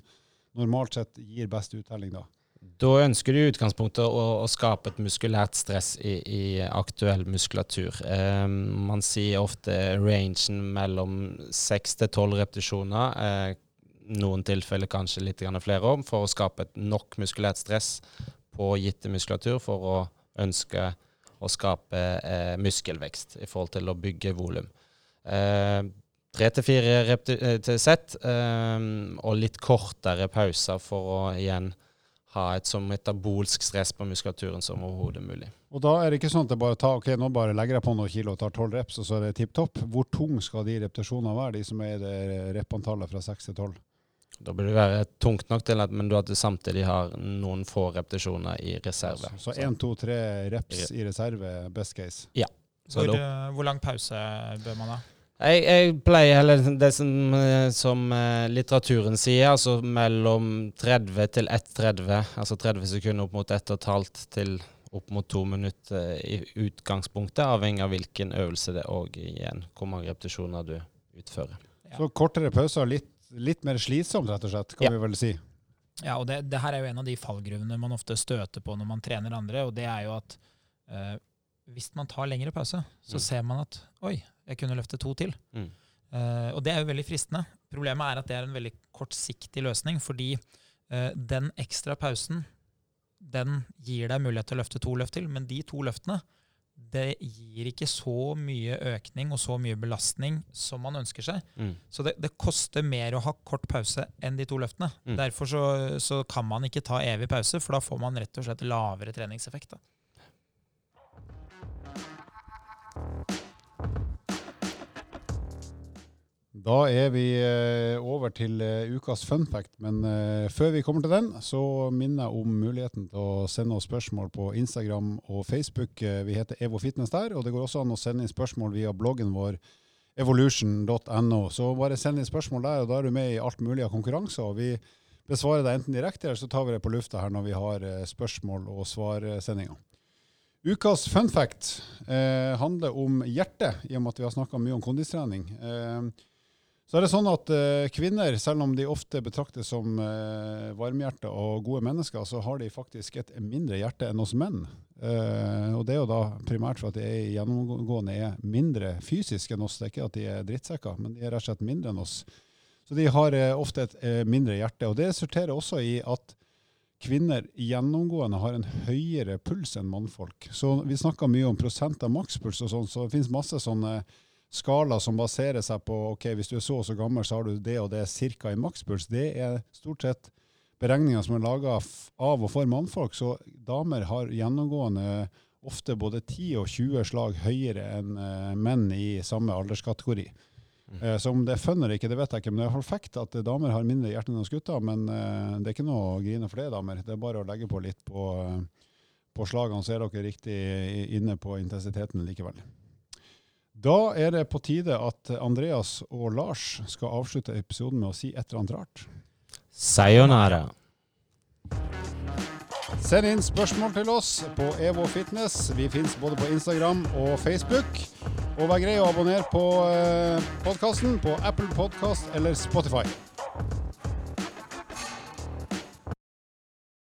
normalt sett gir best uttelling da? Da ønsker du i utgangspunktet å, å skape et muskulært stress i, i aktuell muskulatur. Eh, man sier ofte rangen mellom seks til tolv repetisjoner, eh, noen tilfeller kanskje litt flere om, for å skape et nok muskulært stress på gitte muskulatur for å ønske å skape eh, muskelvekst i forhold til å bygge volum. Eh, Tre til fire eh, sett, eh, og litt kortere pauser for å igjen ha et så metabolsk stress på muskulaturen som overhodet mulig. Og da er det ikke sånn at det bare tar, ok, nå bare legger jeg på noen kilo og tar 12 reps, og så er det tipp topp. Hvor tung skal de repetisjonene være, de som er det repantallet fra 6 til 12? Da bør det være tungt nok til at, men du at du samtidig har noen få repetisjoner i reserve. Så 1, 2, 3 reps i reserve, best case. Så Hvor, eh, hvor lang pause bør man ha? Jeg, jeg pleier heller det som, eh, som eh, litteraturen sier, altså mellom 30 til 1,30. Altså 30 sekunder opp mot 1,5 til opp mot 2 minutter i utgangspunktet, avhengig av hvilken øvelse det er og igjen hvor mange repetisjoner du utfører. Ja. Så kortere pauser, litt, litt mer slitsomt rett og slett, kan Ja. vi vel si. Ja, og det, det her er jo en av de fallgruvene man ofte støter på når man trener andre, og det er jo at eh, hvis man tar lengre pause, så Mm. ser man at oi, jeg kunne løfte to til. Mm. Uh, og det er jo veldig fristende. Problemet er at det er en veldig kortsiktig løsning, fordi uh, den ekstra pausen den gir deg mulighet til å løfte to løft til, men de to løftene det gir ikke så mye økning og så mye belastning som man ønsker seg. Mm. Så det, det koster mer å ha kort pause enn de to løftene. Mm. Derfor så, så kan man ikke ta evig pause, for da får man rett og slett lavere treningseffekt. Da. Da er vi eh, over til eh, ukas fun fact, men eh, før vi kommer til den, så minner jeg om muligheten til å sende oss spørsmål på Instagram og Facebook. Vi heter Evo Fitness der, og det går også an å sende inn spørsmål via bloggen vår evolution.no. Så bare send inn spørsmål der, og da er du med i alt mulig av konkurranser. og vi besvarer det enten direkte, eller så tar vi det på lufta her når vi har spørsmål og svarsendinger. Ukas fun fact eh, handler om hjertet, i og med at vi har snakka mye om kondistrening. Eh, så er det sånn at uh, kvinner, selv om de ofte betraktes som uh, varmhjerte og gode mennesker, så har de faktisk et mindre hjerte enn oss menn. Uh, og det er jo da primært for at de er gjennomgående er mindre fysiske enn oss. Det er ikke at de er drittsekker, men de er rett og slett mindre enn oss. Så de har eh, ofte et eh, mindre hjerte. Og det resulterer også i at kvinner gjennomgående har en høyere puls enn mannfolk. Så vi snakker mye om prosent av makspuls og sånn, så det finnes masse sånne skala som baserer seg på ok, hvis du er så og så gammel, så har du det og det cirka i makspuls. Det er stort sett beregninger som er laga av og for mannfolk. Så damer har gjennomgående ofte både 10 og 20 slag høyere enn eh, menn i samme alderskategori. Eh, så om det er fun eller ikke, det vet jeg ikke, men det er iallfall fact at damer har mindre hjerte enn oss gutter. Men eh, det er ikke noe å grine for det, damer. Det er bare å legge på litt på, på slagene, så er dere riktig inne på intensiteten likevel. Da er det på tide at Andreas og Lars skal avslutte episoden med å si et eller annet rart. Sayonara. Send inn spørsmål til oss på Evo Fitness. Vi finnes både på Instagram og Facebook. Og vær grei å abonnere på podkasten på Apple Podcast eller Spotify.